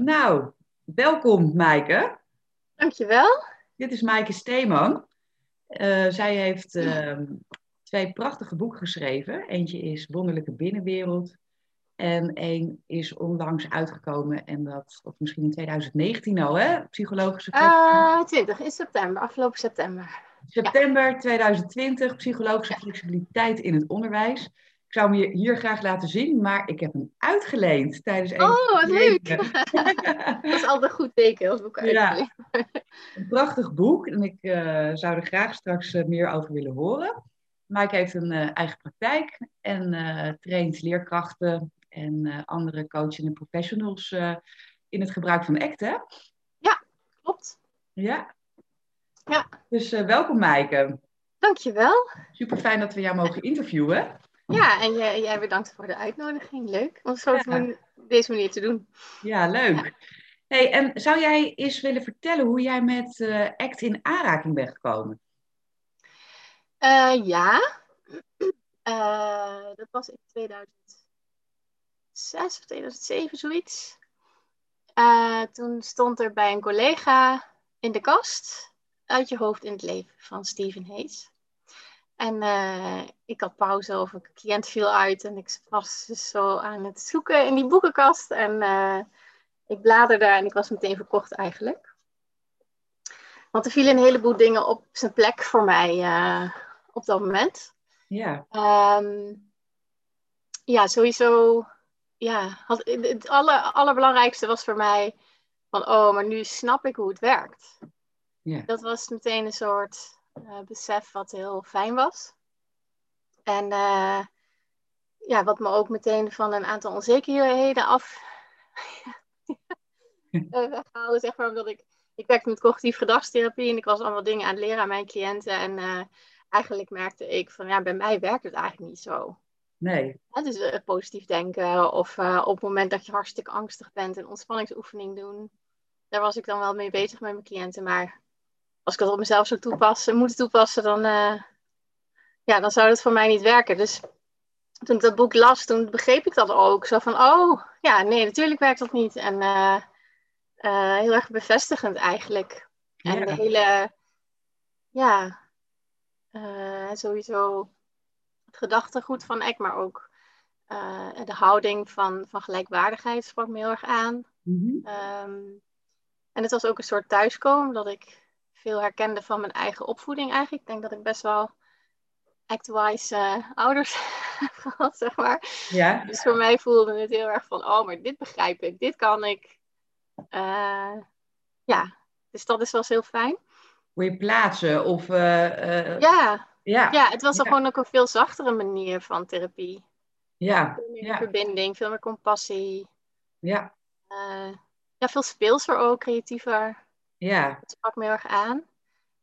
Nou, welkom Maaike. Dankjewel. Dit is Maaike Steeman. Uh, zij heeft uh, twee prachtige boeken geschreven. Eentje is Wonderlijke Binnenwereld. En één is onlangs uitgekomen, en dat, of misschien in 2019 al, hè? Psychologische uh, 20 in september, afgelopen september. September ja. 2020, psychologische flexibiliteit in het onderwijs. Ik zou hem je hier graag laten zien, maar ik heb hem uitgeleend tijdens een. Oh, wat leuk! dat is altijd een goed teken als boek uitgeleend. Ja. Een prachtig boek en ik uh, zou er graag straks uh, meer over willen horen. Mike heeft een uh, eigen praktijk en traint leerkrachten en andere coaching en professionals in het gebruik van ACT, hè? Ja, klopt. Ja. Ja. Dus welkom Maaike. Dankjewel. Super fijn dat we jou mogen interviewen. Ja, en jij, jij bedankt voor de uitnodiging. Leuk om zo ja. op deze manier te doen. Ja, leuk. Ja. Hey, en zou jij eens willen vertellen hoe jij met uh, ACT in aanraking bent gekomen? Uh, ja, uh, dat was in 2006 of 2007, zoiets. toen stond er bij een collega in de kast Uit je hoofd in het leven van Stephen Hayes. En uh, ik had pauze of een cliënt viel uit en ik was dus zo aan het zoeken in die boekenkast. En uh, ik bladerde en ik was meteen verkocht eigenlijk. Want er vielen een heleboel dingen op zijn plek voor mij uh, op dat moment. Ja. Um, ja, sowieso. Ja, had, het aller, allerbelangrijkste was voor mij van, oh, maar nu snap ik hoe het werkt. Ja. Dat was meteen een soort uh, besef wat heel fijn was. En uh, ja, wat me ook meteen van een aantal onzekerheden af weghaalde, zeg maar, omdat ik, ik werkte met cognitief gedragstherapie en ik was allemaal dingen aan het leren aan mijn cliënten. En uh, eigenlijk merkte ik van, ja, bij mij werkt het eigenlijk niet zo. Nee. Ja, dus positief denken of op het moment dat je hartstikke angstig bent een ontspanningsoefening doen. Daar was ik dan wel mee bezig met mijn cliënten, maar als ik dat op mezelf zou toepassen, moeten toepassen, dan, uh, ja, dan zou het voor mij niet werken. Dus toen ik dat boek las, toen begreep ik dat ook. Zo van, oh, ja, nee, natuurlijk werkt dat niet. En uh, uh, heel erg bevestigend eigenlijk. Ja. En de hele, ja, sowieso het gedachtegoed van Eck, maar ook de houding van, van gelijkwaardigheid sprak me heel erg aan. Mm-hmm. Um, en het was ook een soort thuiskomen, dat ik veel herkende van mijn eigen opvoeding eigenlijk. Ik denk dat ik best wel act-wise uh, ouders heb gehad, zeg maar. Ja. Dus voor mij voelde het heel erg van, oh, maar dit begrijp ik, dit kan ik. Uh, ja, dus dat is wel heel fijn. Hoe je plaatsen of... Uh, ja. Ja. ja, het was ja. gewoon ook een veel zachtere manier van therapie. Ja. Veel meer ja. verbinding, veel meer compassie. Ja. ja, veel speelser ook, creatiever. Ja. Dat sprak me heel erg aan.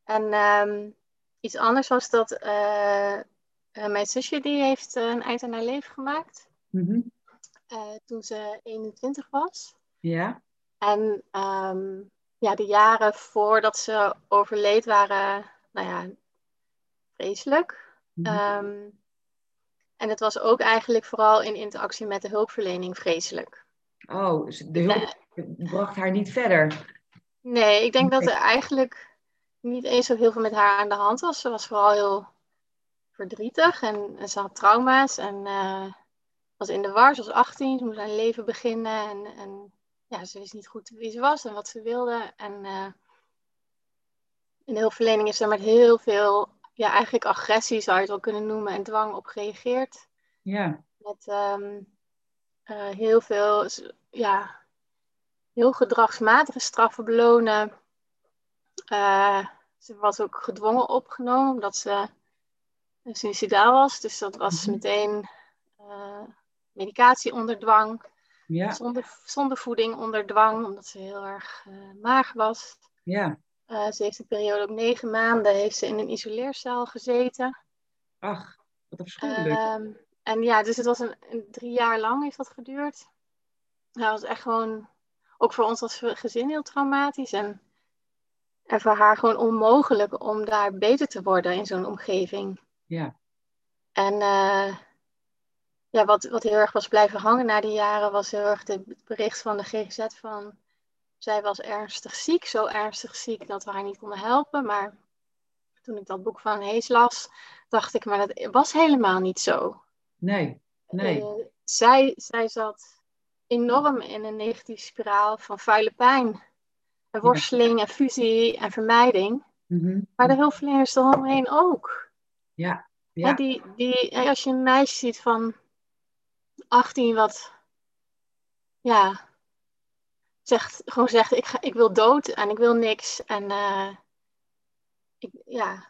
En um, iets anders was dat uh, uh, mijn zusje, die heeft uh, een eind aan haar leven gemaakt. Mm -hmm. toen ze 21 was. Ja. En um, ja, de jaren voordat ze overleed waren, nou ja, vreselijk. Mhm. Mm -hmm. um, en het was ook eigenlijk vooral in interactie met de hulpverlening vreselijk. Oh, dus de hulp bracht haar niet verder. Nee, ik denk dat er eigenlijk niet eens zo heel veel met haar aan de hand was. Ze was vooral heel verdrietig en, en ze had trauma's en uh, was in de war. Ze was 18, ze moest haar leven beginnen en, en ja, ze wist niet goed wie ze was en wat ze wilde. En uh, in de hulpverlening is er met heel veel, ja, eigenlijk agressie zou je het wel kunnen noemen, en dwang op gereageerd. Ja. Met um, uh, heel veel, ja, heel gedragsmatige straffen belonen. Uh, ze was ook gedwongen opgenomen omdat ze suicidaal was. Dus dat was Mhm. meteen uh, medicatie onder dwang. Ja. Zonder, zonder voeding onder dwang, omdat ze heel erg uh, maag was. Ja. Ze heeft een periode op negen maanden heeft ze in een isoleercel gezeten. Ach, wat afschuwelijk. Um, en ja, dus het was een, een, drie jaar lang heeft dat geduurd. Dat was echt gewoon, ook voor ons als gezin heel traumatisch. En, en voor haar gewoon onmogelijk om daar beter te worden in zo'n omgeving. Ja. En uh, ja, wat, wat heel erg was blijven hangen na die jaren, was heel erg het bericht van de GGZ van zij was ernstig ziek, zo ernstig ziek dat we haar niet konden helpen. Maar toen ik dat boek van Hees las, dacht ik, maar dat was helemaal niet zo. Nee, nee. Uh, zij, zij zat enorm in een negatieve spiraal van vuile pijn. En worsteling en fusie en vermijding. Mm Maar de hulpverleners eromheen ook. Ja, ja. die, die, als je een meisje ziet van 18 wat ja, zegt, gewoon zegt ik, ga, ik wil dood en ik wil niks. En uh, ik, ja,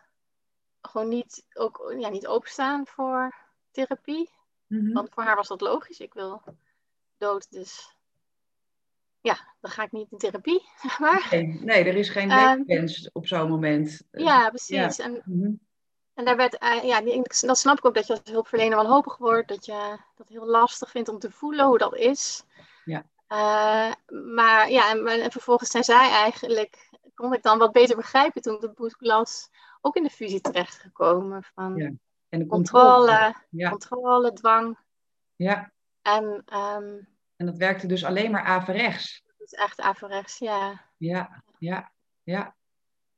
gewoon niet, ook, ja, niet openstaan voor therapie. Mhm. Want voor haar was dat logisch. Ik wil dood, dus ja, dan ga ik niet in therapie, zeg maar. Nee, nee er is geen Ehm, wens op zo'n moment. Ja, precies. En, Mhm. en daar werd, eh, ja, dat snap ik ook dat je als hulpverlener wanhopig wordt. Dat je dat heel lastig vindt om te voelen hoe dat is. Ja. Eh, maar ja, en, en vervolgens zijn zij eigenlijk, kon ik dan wat beter begrijpen toen ik dat boek las, ook in de fusie terechtgekomen. Van Ja. En de controle, Ja, controle, dwang. ja. En ehm En dat werkte dus alleen maar averechts. dat is echt averechts, ja. Ja, ja, ja,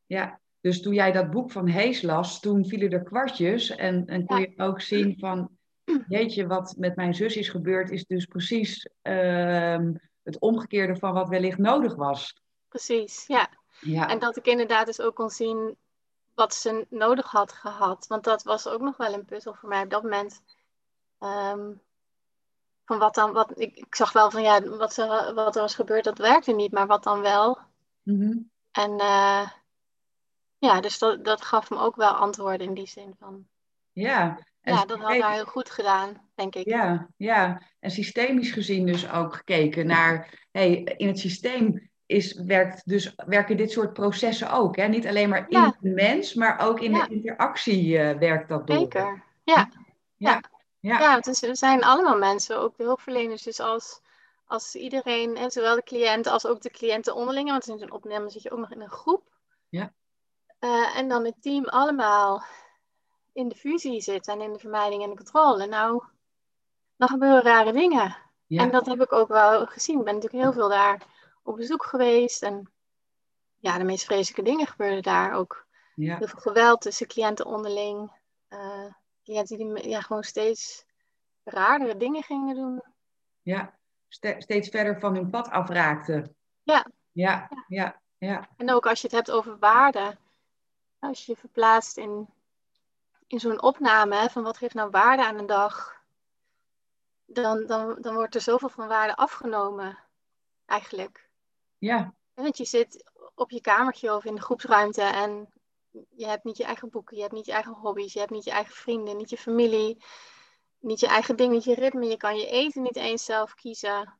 ja. Dus toen jij dat boek van Hees las, toen vielen er kwartjes en, en kon Ja. je ook zien van, jeetje, wat met mijn zus is gebeurd, is dus precies ehm, het omgekeerde van wat wellicht nodig was. Precies, ja. Ja, En dat ik inderdaad dus ook kon zien wat ze nodig had gehad. Want dat was ook nog wel een puzzel voor mij op dat moment. Ehm, van wat dan, wat, ik, ik zag wel van ja, wat, ze, wat er was gebeurd, dat werkte niet, maar wat dan wel. Mhm. En eh, ja, dus dat, dat gaf me ook wel antwoorden in die zin van, ja. En ja, dat had haar heel goed gedaan, denk ik. Ja, ja. En systemisch gezien dus ook gekeken naar, hey, in het systeem is, werkt dus, werken dit soort processen ook. Hè? Niet alleen maar in Ja. de mens, maar ook in Ja. de interactie eh, werkt dat door. Zeker, ja. Ja, ja. Ja, want we zijn allemaal mensen, ook de hulpverleners. Dus als, als iedereen, en zowel de cliënt als ook de cliënten onderling, want in zo'n opname zit je ook nog in een groep. Ja. Eh, en dan het team allemaal in de fusie zit en in de vermijding en de controle. Nou, dan gebeuren rare dingen. Ja. En dat heb ik ook wel gezien. Ik ben natuurlijk heel veel daar op bezoek geweest. En ja, de meest vreselijke dingen gebeurden daar ook. ja. Heel veel geweld tussen cliënten onderling. Eh, cliënten die ja, gewoon steeds raardere dingen gingen doen. ja. Ste- steeds verder van hun pad afraakten. Ja. Ja, ja, ja. En ook als je het hebt over waarde. Als je je verplaatst in, in zo'n opname hè, van wat geeft nou waarde aan een dag. Dan, dan, dan wordt er zoveel van waarde afgenomen. Eigenlijk. Ja, Want je zit op je kamertje of in de groepsruimte en je hebt niet je eigen boeken, je hebt niet je eigen hobby's, je hebt niet je eigen vrienden, niet je familie, niet je eigen ding, niet je ritme. Je kan je eten niet eens zelf kiezen.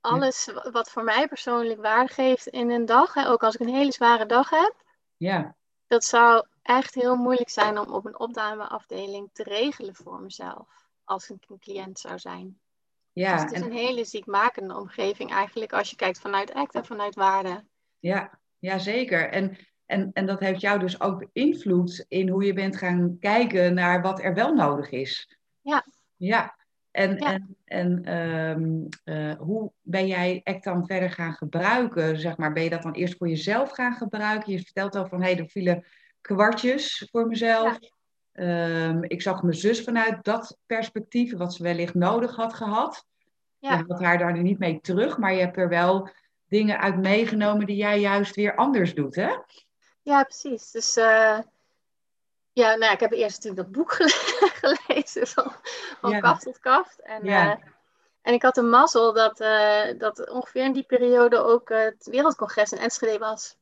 Alles wa- wat voor mij persoonlijk waarde geeft in een dag, hè, ook als ik een hele zware dag heb, ja, dat zou echt heel moeilijk zijn om op een opnameafdeling te regelen voor mezelf. Als ik een cliënt zou zijn. ja. dus het is en- een hele ziekmakende omgeving eigenlijk als je kijkt vanuit ACT en vanuit waarde. Ja, ja zeker. En, en, en dat heeft jou dus ook beïnvloed in hoe je bent gaan kijken naar wat er wel nodig is. Ja. Ja. En, Ja. en, en ehm, eh, hoe ben jij ACT dan verder gaan gebruiken? Zeg maar, ben je dat dan eerst voor jezelf gaan gebruiken? Je vertelt al van, hé, er vielen kwartjes voor mezelf. Ehm, ik zag mijn zus vanuit dat perspectief, wat ze wellicht nodig had gehad. Ja. Je had haar daar nu niet mee terug, maar je hebt er wel dingen uit meegenomen die jij juist weer anders doet, hè? Ja, precies. Dus eh, ja, nou ja, ik heb eerst natuurlijk dat boek gele- gelezen, van, van Ja. kaft tot kaft. En, Ja. eh, en ik had de mazzel dat, eh, dat ongeveer in die periode ook het Wereldcongres in Enschede was.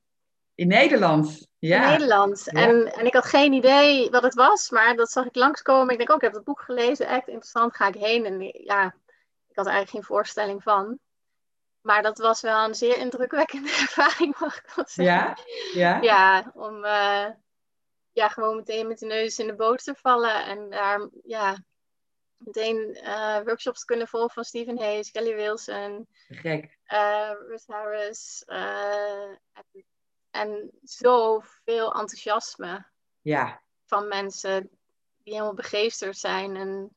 In Nederland. Ja. In Nederland. En, en ik had geen idee wat het was, maar dat zag ik langskomen. Ik denk, oh, ik heb het boek gelezen, echt interessant, ga ik heen. En ja, ik had er eigenlijk geen voorstelling van. Maar dat was wel een zeer indrukwekkende ervaring, mag ik wel zeggen. Ja? Ja? Ja, om eh, ja, gewoon meteen met de neus in de boot te vallen. En daar ja, meteen eh, workshops te kunnen volgen van Stephen Hayes, Kelly Wilson, Gek. eh Ruth Harris. en, en zoveel enthousiasme Ja. van mensen die helemaal begeesterd zijn. En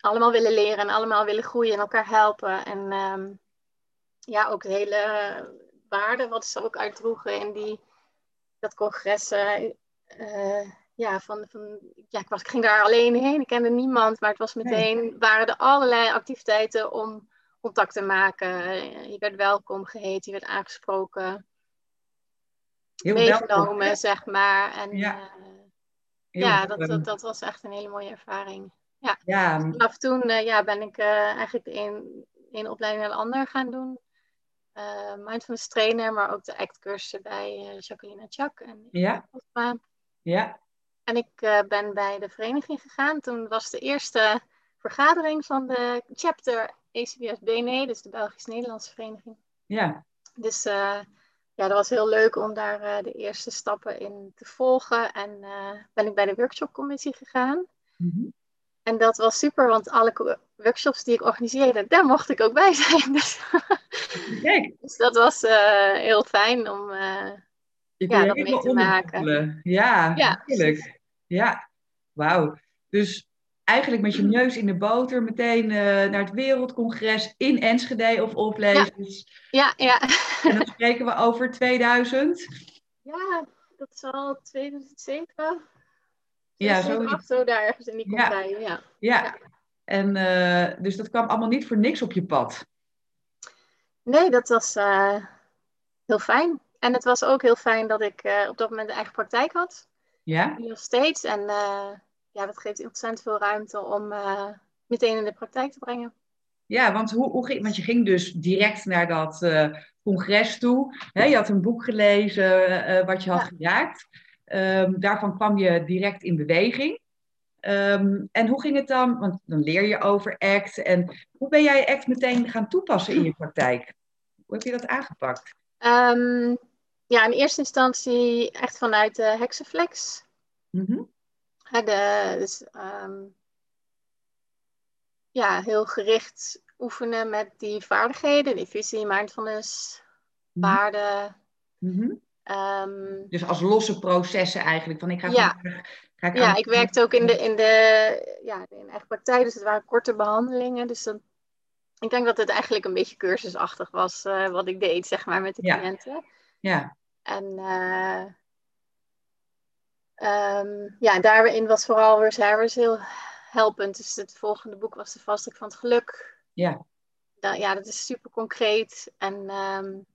allemaal willen leren en allemaal willen groeien en elkaar helpen. En ehm, ja, ook de hele waarde wat ze ook uitdroegen in die, dat congres. Uh, ja, van, van, ja ik, was, ik ging daar alleen heen, ik kende niemand, maar het was meteen, waren er allerlei activiteiten om contact te maken. Je werd welkom geheten, je werd aangesproken, Heel meegenomen, welkom. zeg maar. En, ja, uh, ja dat, dat, dat, was echt een hele mooie ervaring. Ja. ja. Vanaf toen uh, ja, ben ik uh, eigenlijk de een, een opleiding naar de ander gaan doen. Mindfulness trainer, maar ook de ACT-cursussen bij Jacqueline Chak en ja. Ja. En ik ben bij de vereniging gegaan. Toen was de eerste vergadering van de chapter ACBS BNE, dus de Belgisch-Nederlandse vereniging. Ja. Dus uh, ja, dat was heel leuk om daar uh, de eerste stappen in te volgen. En uh, ben ik bij de workshopcommissie gegaan. Mm -hmm. En dat was super, want alle workshops die ik organiseerde, daar mocht ik ook bij zijn. Dus, dus dat was heel fijn om ja, dat mee te maken. Ja, ja, natuurlijk. Ja, wauw. Dus eigenlijk met je neus in de boter meteen uh, naar het Wereldcongres in Enschede of oplevers. Ja. ja, ja. en dan spreken we over 2000. Ja, dat zal 2007. Ja, zo, acht, zo daar ergens in die ja. ja. ja. Ja. En uh, dus dat kwam allemaal niet voor niks op je pad. Nee, dat was uh, heel fijn. En het was ook heel fijn dat ik uh, op dat moment een eigen praktijk had. Ja. Nog steeds. En ja, dat geeft ontzettend veel ruimte om meteen in de praktijk te brengen. Ja, want, hoe, hoe ging, want je ging dus direct naar dat congres toe. Hè, je had een boek gelezen wat je had ja. geraakt. Um, daarvan kwam je direct in beweging. Um, en hoe ging het dan? Want dan leer je over ACT. En hoe ben jij ACT meteen gaan toepassen in je praktijk? Hoe heb je dat aangepakt? Um, ja, in eerste instantie echt vanuit de Hexaflex. Mm -hmm. De, dus, ja, heel gericht oefenen met die vaardigheden, die visie, mindfulness, mhm. waarden. Mm -hmm. Um, dus als losse processen eigenlijk. Van ik ga ja, ga ik ja ik werkte ook in de, in de ja, in eigen praktijk, dus het waren korte behandelingen. Dus dan, ik denk dat het eigenlijk een beetje cursusachtig was uh, wat ik deed, zeg maar, met de ja. cliënten. Ja. En uh, Um, ja, daarin was vooral Reserves heel helpend. Dus het volgende boek was De Vastdruk van het Geluk. Ja. Ja, dat is super concreet. En um,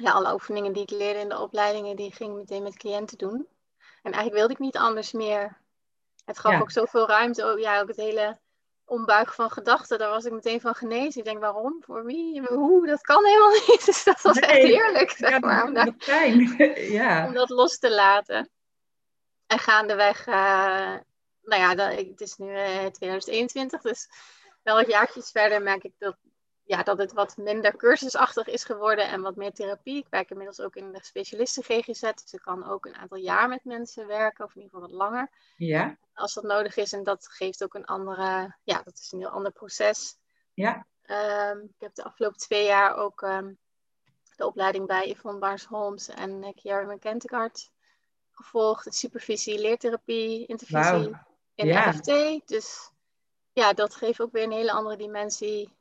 ja, alle oefeningen die ik leerde in de opleidingen, die ging ik meteen met cliënten doen. En eigenlijk wilde ik niet anders meer. Het gaf ja. ook zoveel ruimte. Ook, ja, ook het hele ombuigen van gedachten, daar was ik meteen van genezen. Ik denk, waarom? Voor wie? Hoe? Dat kan helemaal niet. Dus dat was nee, echt heerlijk, zeg maar. Om ja. om dat los te laten. En gaandeweg, uh, nou ja, dat, het is nu uh, eh, 2021, dus wel wat jaartjes verder merk ik dat, ja, dat het wat minder cursusachtig is geworden en wat meer therapie. Ik werk inmiddels ook in de specialisten GGZ, dus ik kan ook een aantal jaar met mensen werken, of in ieder geval wat langer. Ja. Als dat nodig is en dat geeft ook een andere, ja, dat is een heel ander proces. Ja. Um, ik heb de afgelopen twee jaar ook um, de opleiding bij Yvonne Barnes-Holmes en uh, Kiara gevolgd. Supervisie, leertherapie, intervisie wow. in ja. FT. Dus ja, dat geeft ook weer een hele andere dimensie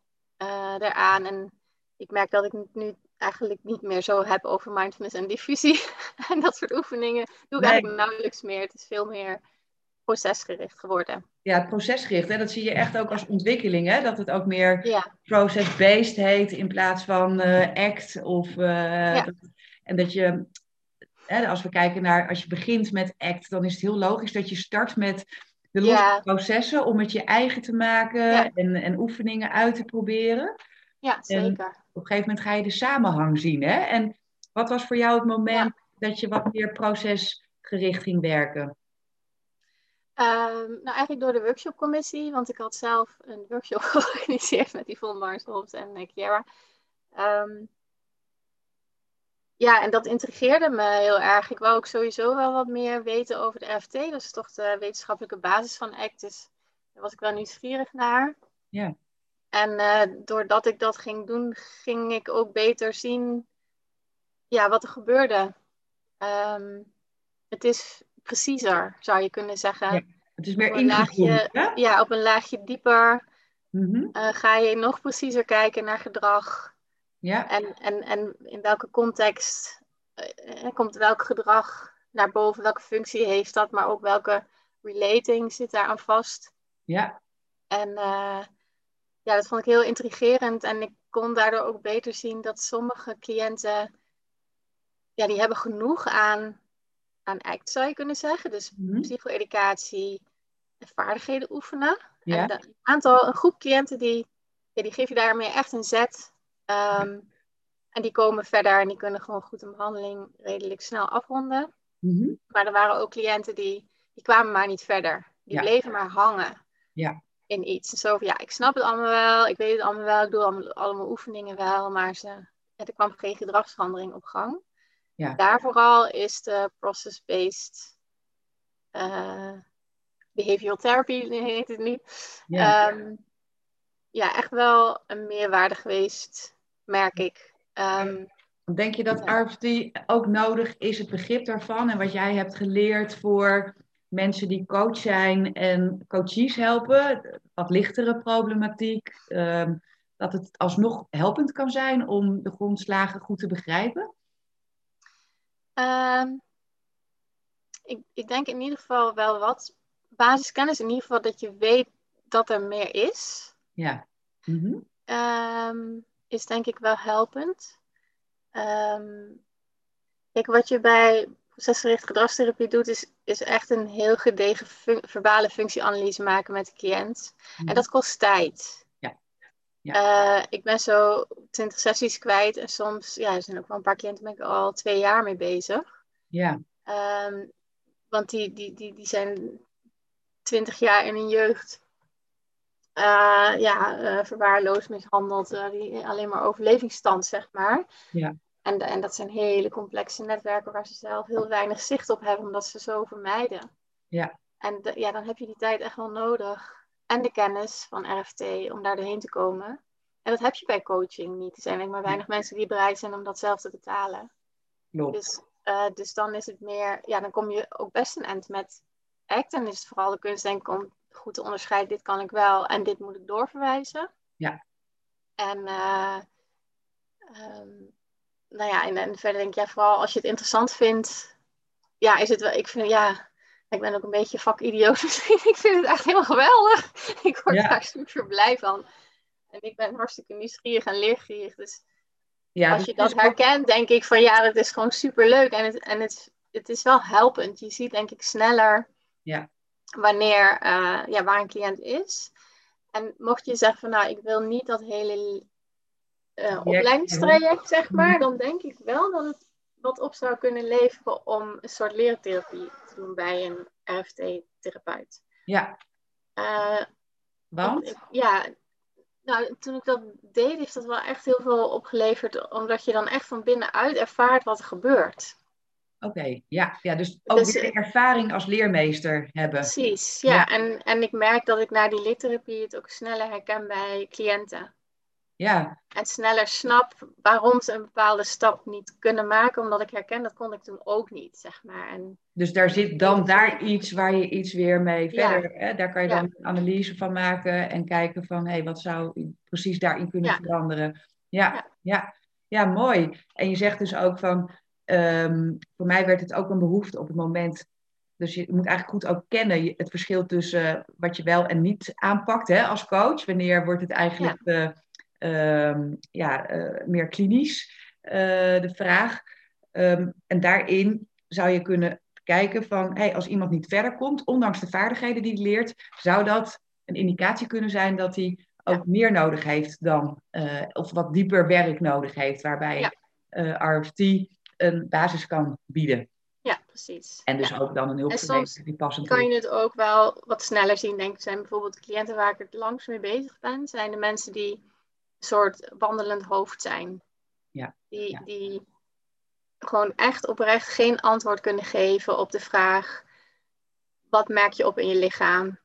eraan. En ik merk dat ik nu eigenlijk niet meer zo heb over mindfulness en diffusie. en dat soort oefeningen doe ik nee. eigenlijk nauwelijks meer. Het is veel meer procesgericht geworden. Ja, procesgericht. Hè? Dat zie je echt ook als ontwikkeling. Hè? Dat het ook meer ja. process-based heet in plaats van uh, ACT. Of, uh, ja. dat, en dat je als we kijken naar, als je begint met ACT, dan is het heel logisch dat je start met de losse ja. processen om het je eigen te maken ja. en, en oefeningen uit te proberen. Ja, zeker. En op een gegeven moment ga je de samenhang zien. Hè? En wat was voor jou het moment dat je wat meer procesgericht ging werken? Um, nou, eigenlijk door de workshopcommissie, want ik had zelf een workshop georganiseerd met Yvonne Marsholt en Kiara. Um, ja, en dat intrigeerde me heel erg. Ik wou ook sowieso wel wat meer weten over de FT. Dat is toch de wetenschappelijke basis van ACT. Dus daar was ik wel nieuwsgierig naar. Ja. En uh, doordat ik dat ging doen, ging ik ook beter zien ja, wat er gebeurde. Um, het is preciezer, zou je kunnen zeggen. Ja, Het is meer Op een laagje- ingevoerd? Ja, op een laagje dieper Mhm. eh, ga je nog preciezer kijken naar gedrag. Ja, En, en, en in welke context eh, eh, komt welk gedrag naar boven, welke functie heeft dat, maar ook welke relating zit daar aan vast. ja, En eh, ja, dat vond ik heel intrigerend. En ik kon daardoor ook beter zien dat sommige cliënten, ja, die hebben genoeg aan, aan ACT, zou je kunnen zeggen. Dus Mhm. psycho-educatie en vaardigheden oefenen. ja, En een aantal, een groep cliënten die, ja, die geef je daarmee echt een zet. Ehm, en die komen verder en die kunnen gewoon goed een behandeling redelijk snel afronden. Mhm. Maar er waren ook cliënten die, die kwamen maar niet verder. Die Ja. bleven maar hangen Ja. in iets. Zo van, ja, ik snap het allemaal wel, ik weet het allemaal wel, ik doe allemaal, allemaal oefeningen wel, maar ze, ja, er kwam geen gedragsverandering op gang. Ja. Daar vooral is de process-based eh, behavioral therapy, heet het nu, ja. Ehm, ja, echt wel een meerwaarde geweest, merk ik. Ehm, Denk je dat ja. RFT ook nodig is, het begrip daarvan en wat jij hebt geleerd voor mensen die coach zijn en coaches helpen, wat lichtere problematiek, ehm, dat het alsnog helpend kan zijn om de grondslagen goed te begrijpen? ehm, ik, ik denk in ieder geval wel wat basiskennis, in ieder geval dat je weet dat er meer is, Ja. Ehm, is denk ik wel helpend. Ehm, kijk, wat je bij procesgericht gedragstherapie doet, is, is echt een heel gedegen fun- verbale functieanalyse maken met de cliënt. En dat kost tijd. Ja. Eh, ik ben zo 20 sessies kwijt en soms, ja, er zijn ook wel een paar cliënten ben ik al twee jaar mee bezig. Ja, Ehm, want die, die, die, die zijn 20 jaar in hun jeugd eh, ja, eh, verwaarloosd, mishandeld, eh, die, alleen maar overlevingsstand, zeg maar. Ja. En, en dat zijn hele complexe netwerken waar ze zelf heel weinig zicht op hebben, omdat ze zo vermijden. Ja. En de- ja, dan heb je die tijd echt wel nodig. En de kennis van RFT om daar doorheen te komen. En dat heb je bij coaching niet. Er zijn denk ik maar weinig mensen die bereid zijn om dat zelf te betalen. klopt. Dus, dus dan is het meer, ja, dan kom je ook best een eind met act. En is het vooral de kunst, denk ik, om goed te onderscheiden: dit kan ik wel en dit moet ik doorverwijzen. Ja. En, eh, ehm, nou ja, en, en verder denk ik, ja, vooral als je het interessant vindt, ja, is het wel, ik vind, ja, ik ben ook een beetje vakidioot misschien. ik vind het echt heel geweldig. ik word Ja. daar super blij van. En ik ben hartstikke nieuwsgierig en leergierig. Dus Ja, als je dat herkent, denk ik van ja, dat is gewoon super leuk. En, het, en het, het is wel helpend. Je ziet denk ik sneller Ja. Wanneer, eh, ja, waar een cliënt is. En mocht je zeggen van nou, ik wil niet dat hele eh, opleidingstraject, zeg maar, dan denk ik wel dat het wat op zou kunnen leveren om een soort leertherapie te doen bij een RFT-therapeut. Ja, Eh, want? ik- ja, nou, toen ik dat deed, heeft dat wel echt heel veel opgeleverd, omdat je dan echt van binnenuit ervaart wat er gebeurt. Oké, ja, ja, dus ook Dus, weer de ervaring als leermeester hebben. Precies, ja. Ja. En, en ik merk dat ik na die littherapie het ook sneller herken bij cliënten. Ja, En sneller snap waarom ze een bepaalde stap niet kunnen maken, omdat ik herken dat kon ik toen ook niet, zeg maar. En dus daar zit dan daar iets waar je iets weer mee Ja. verder, hè, daar kan je Ja. dan een analyse van maken en kijken van, hé, wat zou precies daarin kunnen veranderen. Ja. ja. Ja, mooi. En je zegt dus ook van, ehm, voor mij werd het ook een behoefte op het moment, dus je moet eigenlijk goed ook kennen het verschil tussen wat je wel en niet aanpakt hè, als coach. Wanneer wordt het eigenlijk eh, ehm, ja, eh, meer klinisch, eh, de vraag. Ehm, en daarin zou je kunnen kijken van, hey, als iemand niet verder komt, ondanks de vaardigheden die hij leert, zou dat een indicatie kunnen zijn dat hij ook meer nodig heeft dan, eh, of wat dieper werk nodig heeft, waarbij Ja. eh, RFT een basis kan bieden. ja, precies. En dus Ja. ook dan een hulpverlener die passend kan je het ook wel wat sneller zien, denk ik. Zijn bijvoorbeeld de cliënten waar ik het langst mee bezig ben, zijn de mensen die een soort wandelend hoofd zijn. Ja, Die, ja. die gewoon echt oprecht geen antwoord kunnen geven op de vraag: wat merk je op in je lichaam?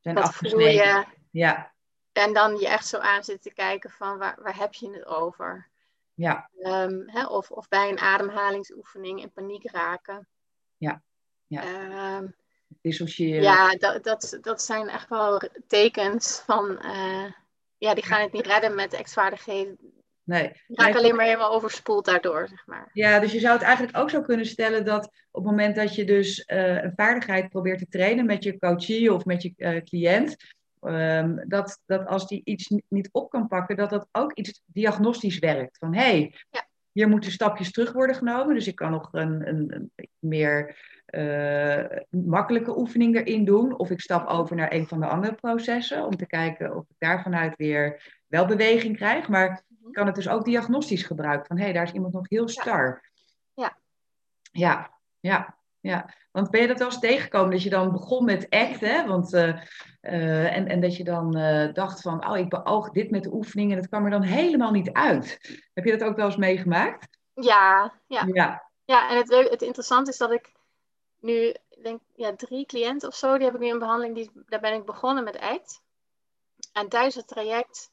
Zijn Wat voel je? Ja, En dan je echt zo aan zit te kijken van waar, waar heb je het over? Ja, Ehm, hè, of, of bij een ademhalingsoefening in paniek raken. Ja, ja. Ehm, dissociëren. Ja, dat, dat, dat zijn echt wel tekens van, uh, ja, die gaan het niet redden met extvaardigheden. Nee. Die raak alleen maar helemaal overspoeld daardoor, zeg maar. Ja, dus je zou het eigenlijk ook zo kunnen stellen dat op het moment dat je dus uh, een vaardigheid probeert te trainen met je coachie of met je uh, cliënt, um, dat, dat als die iets niet op kan pakken, dat dat ook iets diagnostisch werkt. Van hé, hey, ja. hier moeten stapjes terug worden genomen, dus ik kan nog een, een, een meer uh, makkelijke oefening erin doen. Of ik stap over naar een van de andere processen om te kijken of ik daar vanuit weer wel beweging krijg. Maar ik kan het dus ook diagnostisch gebruiken. Van hé, hey, daar is iemand nog heel star. Ja. Ja, ja, ja. Want ben je dat wel eens tegengekomen dat je dan begon met act, hè? Want, uh, uh, en, en dat je dan uh, dacht van, oh, ik beoog dit met de oefening en dat kwam er dan helemaal niet uit. Heb je dat ook wel eens meegemaakt? Ja, ja. Ja, ja en het, het interessante is dat ik nu, denk ja, drie cliënten of zo, die heb ik nu in behandeling, die, daar ben ik begonnen met ACT. En tijdens het traject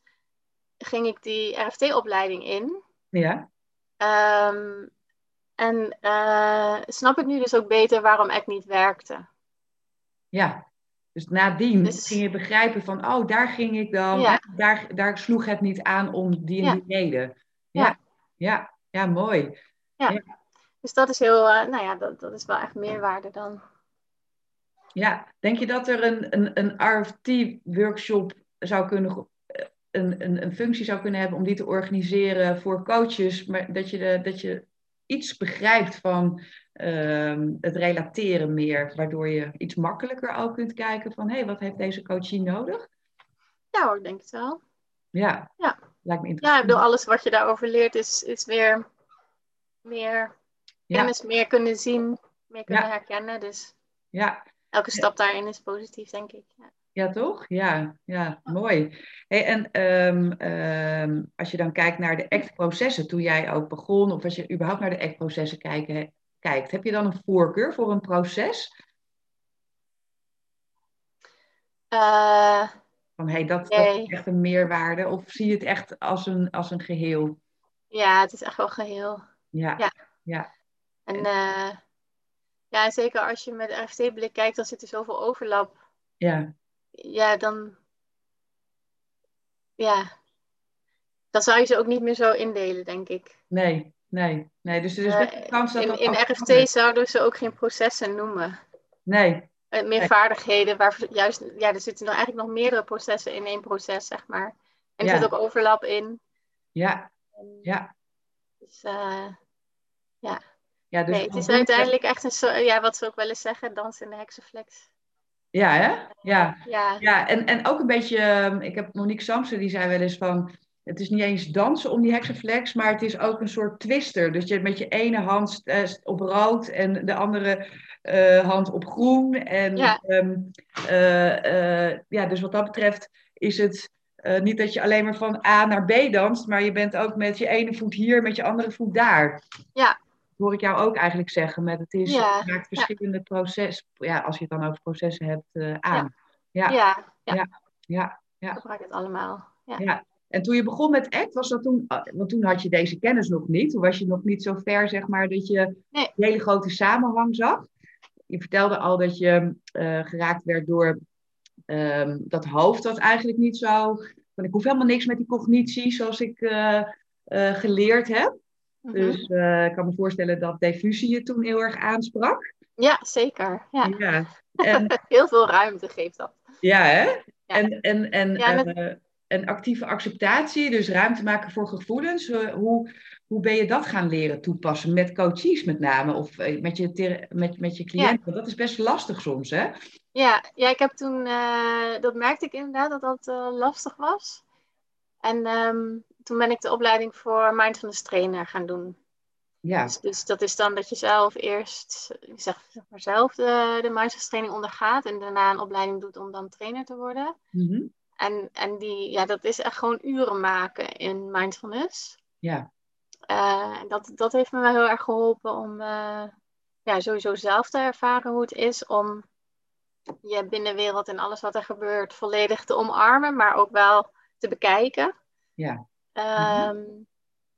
ging ik die RFT-opleiding in. Ja. Um, en uh, snap ik nu dus ook beter waarom ACT niet werkte. Ja, dus nadien Dus- ging je begrijpen van, oh, daar ging ik dan, Ja. daar, daar sloeg het niet aan om die en Ja. die reden. Ja. Ja, ja, ja, mooi. Dus dat is heel, uh, nou ja, dat, dat is wel echt meerwaarde dan. Ja, denk je dat er een, een, een RFT-workshop zou kunnen, eh, een, een, een functie zou kunnen hebben om die te organiseren voor coaches, maar dat je, de, dat je iets begrijpt van ehm, het relateren meer, waardoor je iets makkelijker ook kunt kijken van, hé, hey, wat heeft deze coachie nodig? Ja hoor, ik denk het wel. Ja, Ja. lijkt me Ja, ik interessant. bedoel, alles wat je daarover leert is, is weer meer Ja. kennis, meer kunnen zien, meer kunnen Ja. herkennen. Dus Ja, elke stap daarin is positief, denk ik. Ja. Toch? Ja, ja mooi. Hey, en ehm, ehm, als je dan kijkt naar de ACT-processen, toen jij ook begon, of als je überhaupt naar de ACT-processen kijkt, heb je dan een voorkeur voor een proces? Eh, Van hey, dat, dat Nee. is echt een meerwaarde, of zie je het echt als een, als een geheel? ja, het is echt wel geheel. Ja, Ja. ja, En eh, ja, zeker als je met RFT-blik kijkt, dan zit er zoveel overlap. ja, Ja, dan. Ja. Dan zou je ze ook niet meer zo indelen, denk ik. nee, nee, nee. Dus er is best een kans dat in in RFT zouden ze ook geen processen noemen. Nee, Eh, meer Nee. vaardigheden, waar juist, ja, er zitten nog eigenlijk nog meerdere processen in één proces, zeg maar. En er Ja. zit ook overlap in. ja, ja. Dus, eh, ja dus nee, het is uiteindelijk echt een soort, ja, wat ze ook wel eens zeggen, dans in de heksenflex. Ja, hè? Ja. Ja, Ja, en, en ook een beetje, ehm, ik heb Monique Samsen, die zei wel eens van, het is niet eens dansen om die hexaflex, maar het is ook een soort twister. Dus je met je ene hand eh, op rood en de andere eh, hand op groen. En Ja. ehm, eh, ja, dus wat dat betreft is het niet dat je alleen maar van A naar B danst, maar je bent ook met je ene voet hier, met je andere voet daar. Ja. Dat hoor ik jou ook eigenlijk zeggen, met het is, Ja, het maakt verschillende processen, ja, als je het dan over processen hebt, eh, aan. ja, Ja. ja, Ja, ja. gebruik het allemaal. Ja. Ja. En toen je begon met ACT, was dat toen, ah, want toen had je deze kennis nog niet. Toen was je nog niet zo ver, zeg maar, dat je Nee. die hele grote samenhang zag. Je vertelde al dat je eh, geraakt werd door ehm, dat hoofd, dat eigenlijk niet zo. Want ik hoef helemaal niks met die cognitie, zoals ik eh, eh, geleerd heb. Mhm. Dus eh, ik kan me voorstellen dat diffusie je toen heel erg aansprak. ja zeker. Ja. Ja. En, Heel veel ruimte geeft dat. Ja, hè? Ja. En, en, en, Ja, eh, en actieve acceptatie, dus ruimte maken voor gevoelens. eh, hoe, hoe ben je dat gaan leren toepassen? Met coaches met name, of met je, met, met je cliënten? Dat is best lastig soms, hè? Ja, ja ik heb toen, dat merkte ik inderdaad dat dat lastig was. En ehm, toen ben ik de opleiding voor mindfulness trainer gaan doen. Ja, Dus, dus dat is dan dat je zelf eerst, zeg, zeg maar zelf de, de mindfulness training ondergaat en daarna een opleiding doet om dan trainer te worden. Mhm. En, en die, ja, dat is echt gewoon uren maken in mindfulness. ja, en dat, dat heeft me wel heel erg geholpen om eh, ja, sowieso zelf te ervaren hoe het is om je binnenwereld en alles wat er gebeurt volledig te omarmen, maar ook wel te bekijken. ja, Ehm,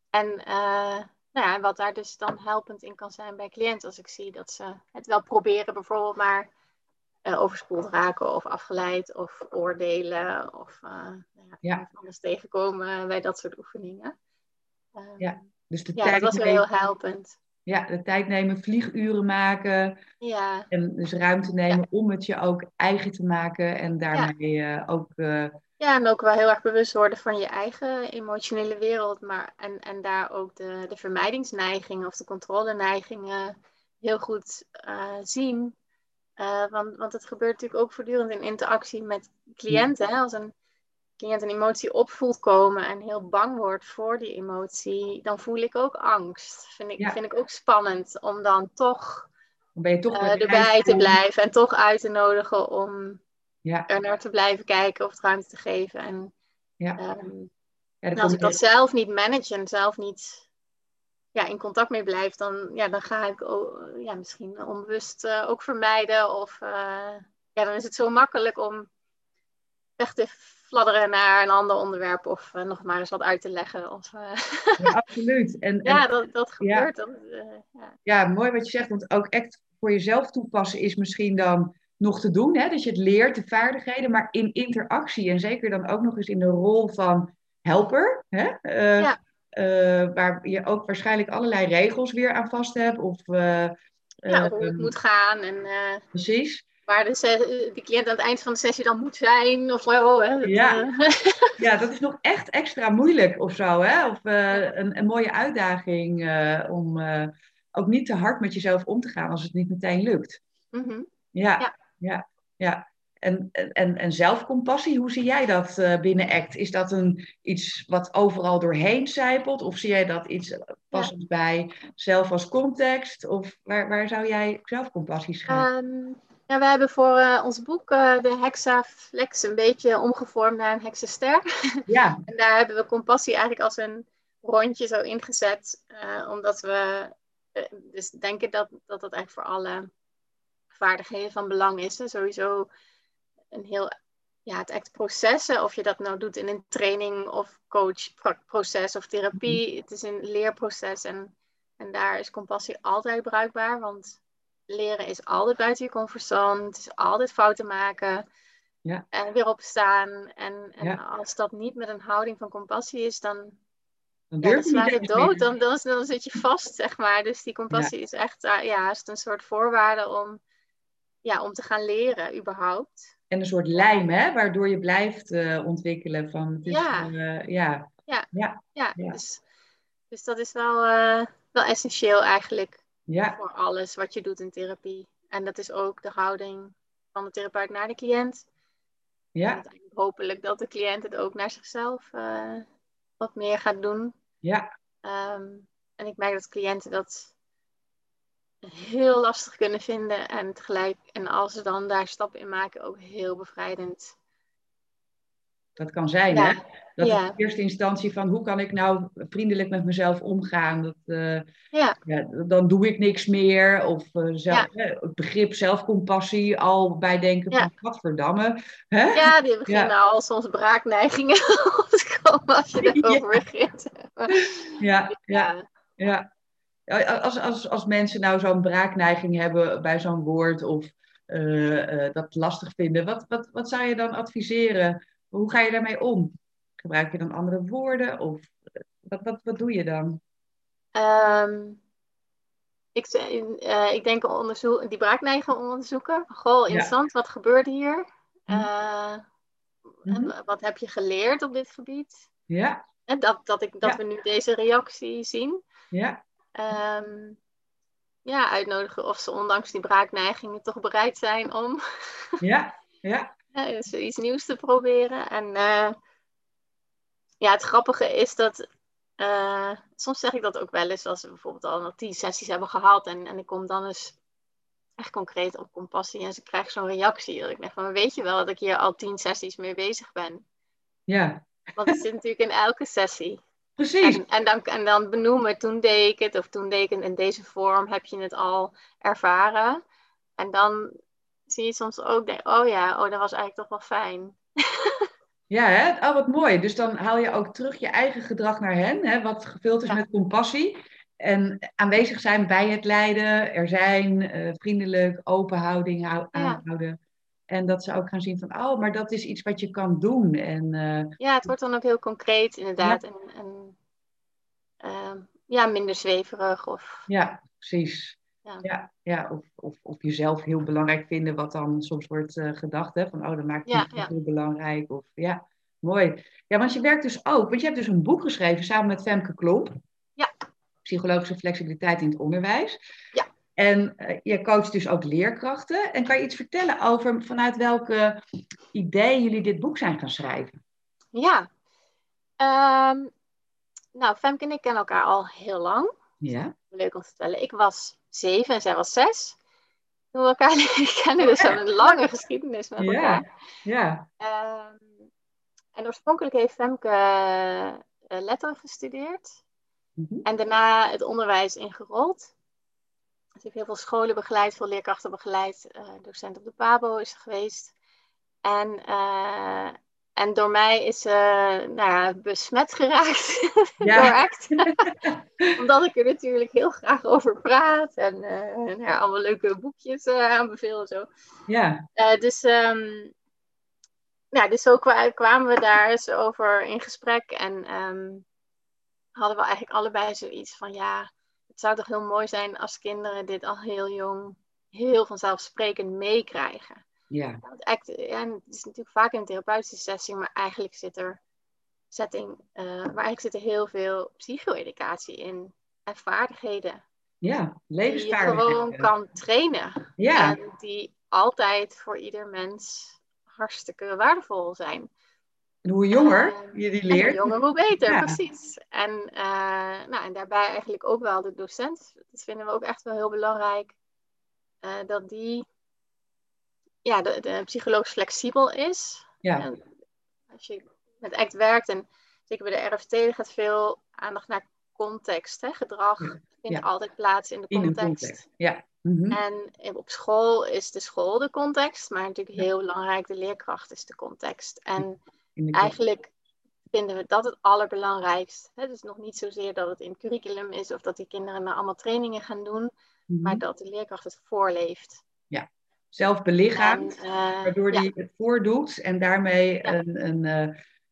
En eh, nou ja, wat daar dus dan helpend in kan zijn bij cliënten, als ik zie dat ze het wel proberen bijvoorbeeld, maar uh, overspoeld raken of afgeleid of oordelen of uh, nou ja, alles tegenkomen bij dat soort oefeningen. Ehm, Ja, Dus de ja, dat tijd was wel heel helpend. Ja, de tijd nemen, vlieguren maken. Ja, En dus ruimte nemen om het je ook eigen te maken. En daarmee eh, ook. eh, Ja, en ook wel heel erg bewust worden van je eigen emotionele wereld. Maar, en, en daar ook de, de vermijdingsneigingen of de controleneigingen heel goed eh, zien. Eh, want, want het gebeurt natuurlijk ook voortdurend in interactie met cliënten. Hè? Als een cliënt een emotie opvoelt komen en heel bang wordt voor die emotie, dan voel ik ook angst. Vind ik, Ja. vind ik ook spannend om dan toch ben je toch eh, erbij te blijven en toch uit te nodigen om Ja, er naar te blijven kijken of het ruimte te geven. En, ja. ehm, ja en als ik dat zelf niet manage en zelf niet ja, in contact mee blijf, dan, ja, dan ga ik o- ja, misschien onbewust eh, ook vermijden. Of eh, ja, dan is het zo makkelijk om weg te fladderen naar een ander onderwerp of eh, nog maar eens wat uit te leggen. Of, eh, ja, absoluut. En, en ja, dat, dat gebeurt. Eh, ja. ja, mooi wat je zegt, want ook echt voor jezelf toepassen is misschien dan nog te doen. Hè? Dat je het leert, de vaardigheden, maar in interactie en zeker dan ook nog eens in de rol van helper. Hè? Ja. waar je ook waarschijnlijk allerlei regels weer aan vast hebt. Of, ja, hoe het moet gaan en Precies. Waar de, cliënt aan het eind van de sessie dan moet zijn. Of zo, hè. Dat, Ja. eh, Ja, dat is nog echt extra moeilijk of zo. Hè? Of eh, een, een mooie uitdaging eh, om ook niet te hard met jezelf om te gaan als het niet meteen lukt. mhm. Ja, Ja. ja, ja. En, en, en zelfcompassie, hoe zie jij dat binnen ACT? Is dat een, iets wat overal doorheen zijpelt? Of zie jij dat iets passend bij zelf als context? Of waar, waar zou jij zelfcompassie schrijven? Ehm, ja, we hebben voor eh, ons boek eh, de Hexaflex een beetje omgevormd naar een hexenster. ja, En daar hebben we compassie eigenlijk als een rondje zo ingezet. eh, omdat we dus denken dat, dat dat eigenlijk voor alle vaardigheden van belang is. Hè. Sowieso een heel, ja, het echt processen. Of je dat nou doet in een training of coachproces of therapie. Het is een leerproces en, en daar is compassie altijd bruikbaar. Want leren is altijd buiten je comfortzone. Het is altijd fouten maken. Ja. En weer opstaan. En, en Ja. als dat niet met een houding van compassie is, dan, dan ja, dan je sla dood. Dan, dan, dan zit je vast, zeg maar. Dus die compassie is echt eh, ja, is een soort voorwaarde om, ja, om te gaan leren, überhaupt. En een soort lijm, hè, waardoor je blijft eh, ontwikkelen. Van, het is, Ja. eh, ja. Ja, Ja. Dus, dus dat is wel, eh, wel essentieel eigenlijk ja, voor alles wat je doet in therapie. En dat is ook de houding van de therapeut naar de cliënt. Ja, hopelijk dat de cliënt het ook naar zichzelf eh, wat meer gaat doen. ja, Ehm, en ik merk dat cliënten dat heel lastig kunnen vinden. En tegelijk, en als ze dan daar stappen in maken, ook heel bevrijdend. dat kan zijn, Ja. hè? Dat Ja. is in eerste instantie van hoe kan ik nou vriendelijk met mezelf omgaan? Dat, eh, Ja, ja, dan doe ik niks meer. Of eh, zelf, Ja. het begrip zelfcompassie, al bij denken van wat verdamme. Hè? ja die beginnen al soms braakneigingen op te komen als je erover begint. Ja, ja, Ja. Als, als, als mensen nou zo'n braakneiging hebben bij zo'n woord of eh, dat lastig vinden, wat, wat, wat zou je dan adviseren? Hoe ga je daarmee om? Gebruik je dan andere woorden of eh, wat, wat, wat doe je dan? Ehm, ik, eh, ik denk onderzoek, die braakneiging onderzoeken. Goh, Ja. interessant, wat gebeurt hier? Mhm. Eh, Mhm. Wat heb je geleerd op dit gebied? Ja, En dat, dat, ik, dat Ja. we nu deze reactie zien. ja, Ehm, ja, uitnodigen of ze ondanks die braakneigingen toch bereid zijn om ja, ja, eens iets nieuws te proberen. En ja, het grappige is dat eh, soms zeg ik dat ook wel eens als we bijvoorbeeld al nog tien sessies hebben gehad en, en ik kom dan eens echt concreet op compassie en ze krijgen zo'n reactie. Dat ik denk van, weet je wel dat ik hier al tien sessies mee bezig ben? ja. Want het zit natuurlijk in elke sessie. Precies. En, en, dan, en dan benoemen, toen deed ik het, of toen deed ik het in deze vorm, heb je het al ervaren. En dan zie je soms ook, denk, oh ja, oh, dat was eigenlijk toch wel fijn. Ja, hè? Oh, wat mooi. Dus dan haal je ook terug je eigen gedrag naar hen, hè? wat gevuld is Ja. met compassie. En aanwezig zijn bij het lijden, er zijn, eh, vriendelijk, open houding hou- Ja. aanhouden. En dat ze ook gaan zien van, oh, maar dat is iets wat je kan doen. En, eh, ja, het wordt dan ook heel concreet inderdaad. En, en ehm, ja, minder zweverig. Of... Ja, precies. Ja, ja, ja. Of, of, of jezelf heel belangrijk vinden, wat dan soms wordt uh, gedacht. Hè? Van, oh, dat maakt je ja, heel belangrijk. Of, ja, mooi. Ja, want je werkt dus ook, want je hebt dus een boek geschreven samen met Femke Klomp. Ja. Psychologische flexibiliteit in het onderwijs. Ja. En uh, je coacht dus ook leerkrachten. En kan je iets vertellen over vanuit welke ideeën jullie dit boek zijn gaan schrijven? Ja. Um, nou, Femke en ik kennen elkaar al heel lang. Ja. Leuk om te vertellen. Ik was zeven en zij was zes. Toen we elkaar kennen, dus we hebben een lange geschiedenis met elkaar. Ja. ja. Um, en oorspronkelijk heeft Femke uh, letteren gestudeerd. Mm -hmm. En daarna het onderwijs ingerold. Ze heeft heel veel scholen begeleid, veel leerkrachten begeleid. Uh, docent op de PABO is ze geweest. En, uh, en door mij is ze nou ja, besmet geraakt ja. Omdat ik er natuurlijk heel graag over praat. En uh, nou ja, allemaal leuke boekjes aanbeveel en zo. Ja. dus, um, ja, dus zo kwamen we daar eens over in gesprek. En um, hadden we eigenlijk allebei zoiets van ja het zou toch heel mooi zijn als kinderen dit al heel jong, heel vanzelfsprekend meekrijgen. Ja. Want act, ja, het is natuurlijk vaak in een therapeutische setting, maar eigenlijk zit er, setting, uh, maar eigenlijk zit er heel veel psycho-educatie in en vaardigheden. Ja, levensvaardigheden. Die je gewoon kan trainen. Ja. En die altijd voor ieder mens hartstikke waardevol zijn. En hoe jonger uh, je die leert. hoe jonger, hoe beter, ja. precies. En, uh, nou, en daarbij eigenlijk ook wel de docent. Dat vinden we ook echt wel heel belangrijk. Uh, dat die ja, de, de psychologisch flexibel is. Ja. En als je met ACT werkt, en zeker bij de RFT gaat veel aandacht naar context. Hè? Gedrag ja. vindt ja. altijd plaats in de In context. een context. Ja. Mhm. En op school is de school de context, maar natuurlijk heel belangrijk, de leerkracht is de context. En eigenlijk vinden we dat het allerbelangrijkst. Het is nog niet zozeer dat het in het curriculum is of dat die kinderen nou allemaal trainingen gaan doen, Mhm. maar dat de leerkracht het voorleeft. Zelf belichaamt, En, eh, waardoor ja, die het voordoet en daarmee Ja. een, een,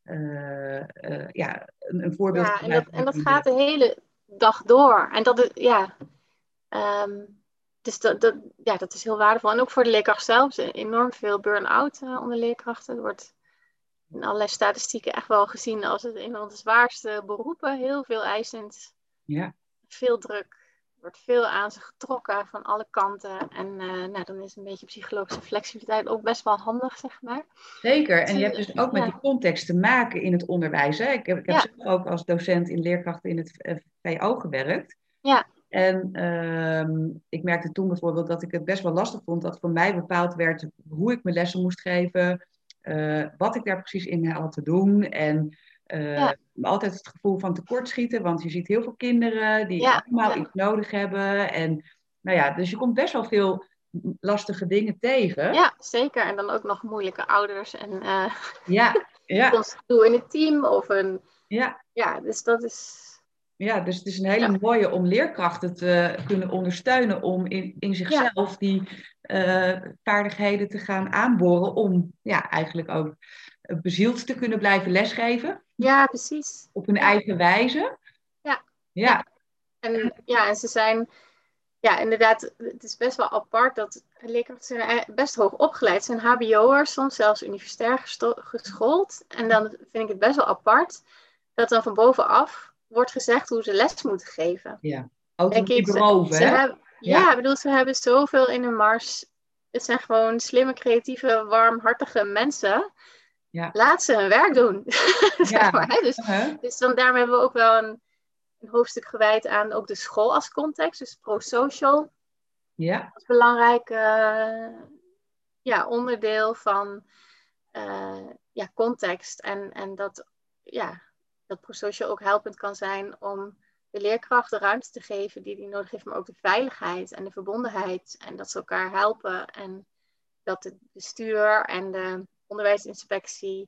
eh, eh, ja, een, een voorbeeld ja, en dat, en gaat de hele dag door. En dat is, ja, ehm, dus dat, dat, ja, dat is heel waardevol. En ook voor de leerkracht zelf. Enorm veel burn-out onder leerkrachten. Er wordt in allerlei statistieken echt wel gezien als het een van de zwaarste beroepen. Heel veel eisend, Ja, veel druk. Wordt veel aan ze getrokken van alle kanten. En eh, nou, dan is een beetje psychologische flexibiliteit ook best wel handig, zeg maar. zeker. En je hebt dus ook met die context te maken in het onderwijs. Hè? Ik heb, ik heb Ja. zelf ook als docent in leerkrachten in het eh, VO gewerkt. Ja. En ehm, ik merkte toen bijvoorbeeld dat ik het best wel lastig vond dat voor mij bepaald werd hoe ik mijn lessen moest geven, eh, wat ik daar precies in had te doen. En Ja. altijd het gevoel van tekortschieten, want je ziet heel veel kinderen die Ja, allemaal iets nodig hebben. En nou ja, dus je komt best wel veel lastige dingen tegen. Ja, zeker. En dan ook nog moeilijke ouders en eh ja, ja, in het team. Of een, ja. ja, dus dat is... Ja, dus het is een hele Ja. mooie om leerkrachten te kunnen ondersteunen om in, in zichzelf die eh, vaardigheden te gaan aanboren om ja, eigenlijk ook bezield te kunnen blijven lesgeven Ja, precies. op hun Ja. eigen wijze. Ja. Ja, En ja, en ze zijn, ja, inderdaad, het is best wel apart dat leerkrachten zijn eh, best hoog opgeleid. Ze zijn HBO'ers, soms zelfs universitair geschoold. En dan vind ik het best wel apart dat dan van bovenaf wordt gezegd hoe ze les moeten geven. Ze- boven, Ze hè? hebben, ja, Ja. ik bedoel, ze hebben zoveel in hun mars. Het zijn gewoon slimme, creatieve, warmhartige mensen. Ja. Laat ze hun werk doen. zeg Ja. maar, hè? Dus, Huh? dus dan, daarom hebben we ook wel een, een hoofdstuk gewijd aan ook de school als context. Dus pro-social Ja, als belangrijk eh, ja, onderdeel van eh, ja, context. En, en dat, ja, dat pro-social ook helpend kan zijn om de leerkracht de ruimte te geven die die nodig heeft, maar ook de veiligheid en de verbondenheid. En dat ze elkaar helpen en dat het bestuur en de onderwijsinspectie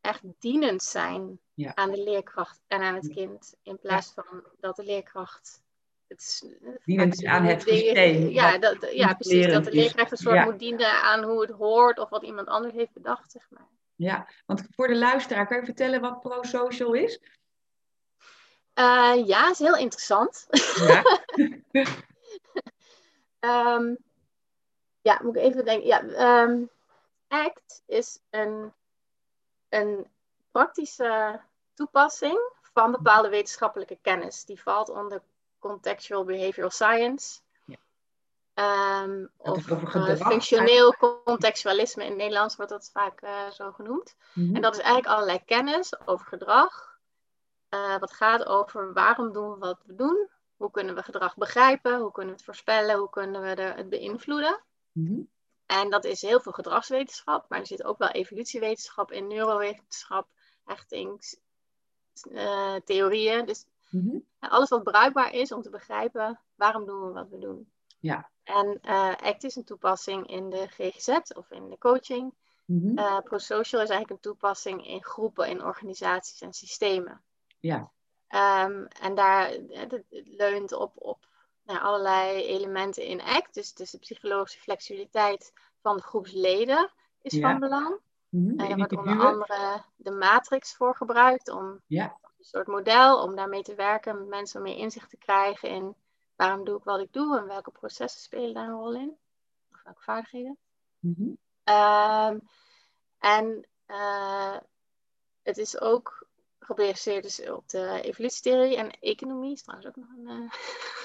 echt dienend zijn Ja. aan de leerkracht en aan het kind. In plaats van dat de leerkracht het is, Dienend aan het systeem, Ja, dat, ja precies. Dat de leerkracht een soort moet dienen aan hoe het hoort of wat iemand anders heeft bedacht, zeg maar. Ja, want voor de luisteraar, kan je vertellen wat pro-social is? Eh, ja, is heel interessant. Ja. Ehm, ja, moet ik even denken. Ja, ehm, ACT is een, een praktische toepassing van bepaalde wetenschappelijke kennis. Die valt onder contextual behavioral science. Ja. Ehm, of eh, functioneel contextualisme. In het Nederlands wordt dat vaak eh, zo genoemd. Mhm. En dat is eigenlijk allerlei kennis over gedrag. eh, wat gaat over waarom doen we wat we doen. Hoe kunnen we gedrag begrijpen? Hoe kunnen we het voorspellen? Hoe kunnen we er het beïnvloeden? Mhm. En dat is heel veel gedragswetenschap, maar er zit ook wel evolutiewetenschap in, neurowetenschap, hechtingstheorieën. dus Mhm. alles wat bruikbaar is om te begrijpen waarom doen we wat we doen. Ja. En eh, ACT is een toepassing in de GGZ of in de coaching. Eh ProSocial is eigenlijk een toepassing in groepen, in organisaties en systemen. Ja. Ehm, en daar het, het leunt op, op nou, allerlei elementen in ACT. Dus, dus de psychologische flexibiliteit van de groepsleden is Ja. van belang. Mhm. En daar wordt onder andere de matrix voor gebruikt. Om Ja. een soort model om daarmee te werken. Met mensen om meer inzicht te krijgen in waarom doe ik wat ik doe. En welke processen spelen daar een rol in. Of welke vaardigheden. Mhm. Ehm, en eh, het is ook gebaseerd dus op de evolutietheorie en economie. Is trouwens ook nog een eh,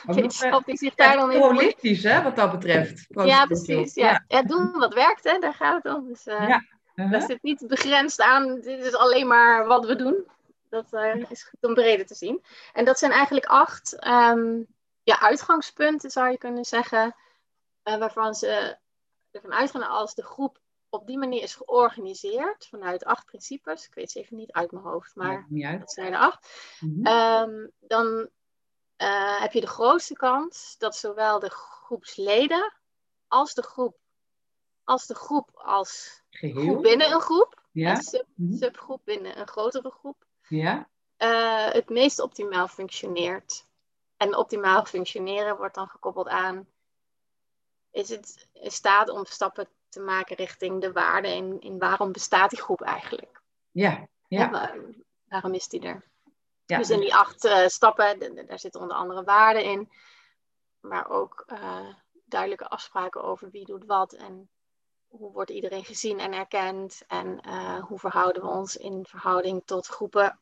nog, wetenschap die zich daar dan is in holistisch, hè, wat dat betreft. Ja, precies. Ja. Ja. doen wat werkt, hè? daar gaat het om. Dus eh Ja. Uh-huh. dat zit niet begrensd aan, dit is alleen maar wat we doen. Dat eh, is goed om breder te zien. En dat zijn eigenlijk acht ehm, ja, uitgangspunten, zou je kunnen zeggen, eh, waarvan ze ervan uitgaan als de groep op die manier is georganiseerd, vanuit acht principes. Ik weet ze even niet uit mijn hoofd, maar dat zijn er acht. Mhm. Ehm, dan eh, heb je de grootste kans dat zowel de groepsleden als de groep als de groep als Geheel. groep binnen een groep, Ja. een sub, Mhm. subgroep binnen een grotere groep, Ja. eh, het meest optimaal functioneert. En optimaal functioneren wordt dan gekoppeld aan, is het in staat om stappen te maken richting de waarde en in waarom bestaat die groep eigenlijk? Ja. Ja. waar- waarom is die er? Ja. Dus in die acht eh, stappen, daar zitten onder andere waarden in, maar ook eh, duidelijke afspraken over wie doet wat en hoe wordt iedereen gezien en erkend en eh, hoe verhouden we ons in verhouding tot groepen,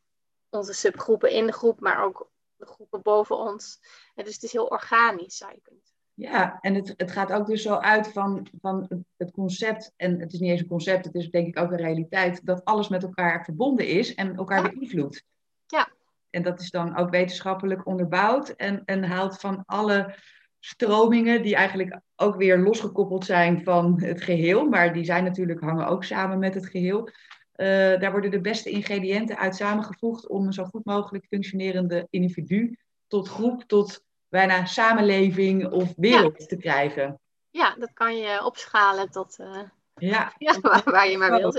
onze subgroepen in de groep, maar ook de groepen boven ons. En dus het is heel organisch, zou je kunnen zeggen. Ja, en het, het gaat ook dus zo uit van, van het- concept, en het is niet eens een concept, het is denk ik ook een realiteit, dat alles met elkaar verbonden is en elkaar Ja. beïnvloedt. Ja. En dat is dan ook wetenschappelijk onderbouwd en, en haalt van alle stromingen die eigenlijk ook weer losgekoppeld zijn van het geheel, maar die zijn natuurlijk, hangen ook samen met het geheel. Eh, daar worden de beste ingrediënten uit samengevoegd om een zo goed mogelijk functionerende individu tot groep, tot bijna samenleving of wereld te krijgen. Ja, dat kan je opschalen tot eh, Ja, ja, waar, waar je maar wilt.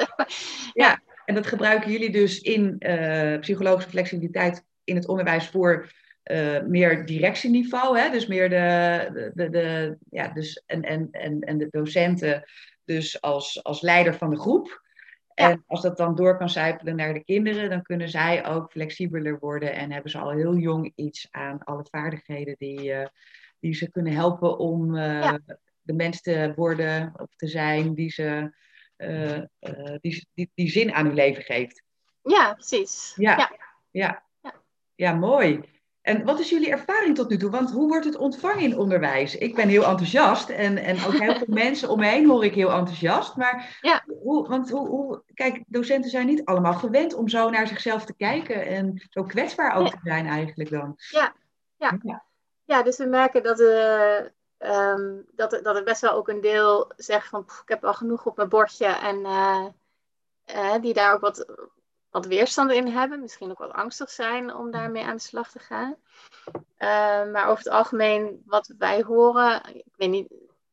maar. en dat gebruiken jullie dus in eh, psychologische flexibiliteit in het onderwijs voor eh, meer directieniveau. Hè? Dus meer de, de, de, de- ja, dus en, en, en, en de docenten dus als, als leider van de groep. En als dat dan door kan zijpelen naar de kinderen, dan kunnen zij ook flexibeler worden en hebben ze al heel jong iets aan alle vaardigheden die, eh, die ze kunnen helpen om eh, Ja. de mens te worden of te zijn die, ze, eh, die, die, die zin aan hun leven geeft. Ja, precies. Ja. Ja. Ja. ja, mooi. En wat is jullie ervaring tot nu toe? Want hoe wordt het ontvangen in onderwijs? Ik ben heel enthousiast en, en ook heel veel mensen om me heen hoor ik heel enthousiast. Maar Ja. hoe, want hoe, hoe, kijk, docenten zijn niet allemaal gewend om zo naar zichzelf te kijken en zo kwetsbaar ook te zijn eigenlijk dan. Ja. Ja. Ja. Ja, dus we merken dat, eh, ehm, dat, dat er best wel ook een deel zegt van "Pff, ik heb al genoeg op mijn bordje en eh, eh, die daar ook wat, wat weerstand in hebben, misschien ook wat angstig zijn om daarmee aan de slag te gaan. Eh, maar over het algemeen, wat wij horen, ik weet niet,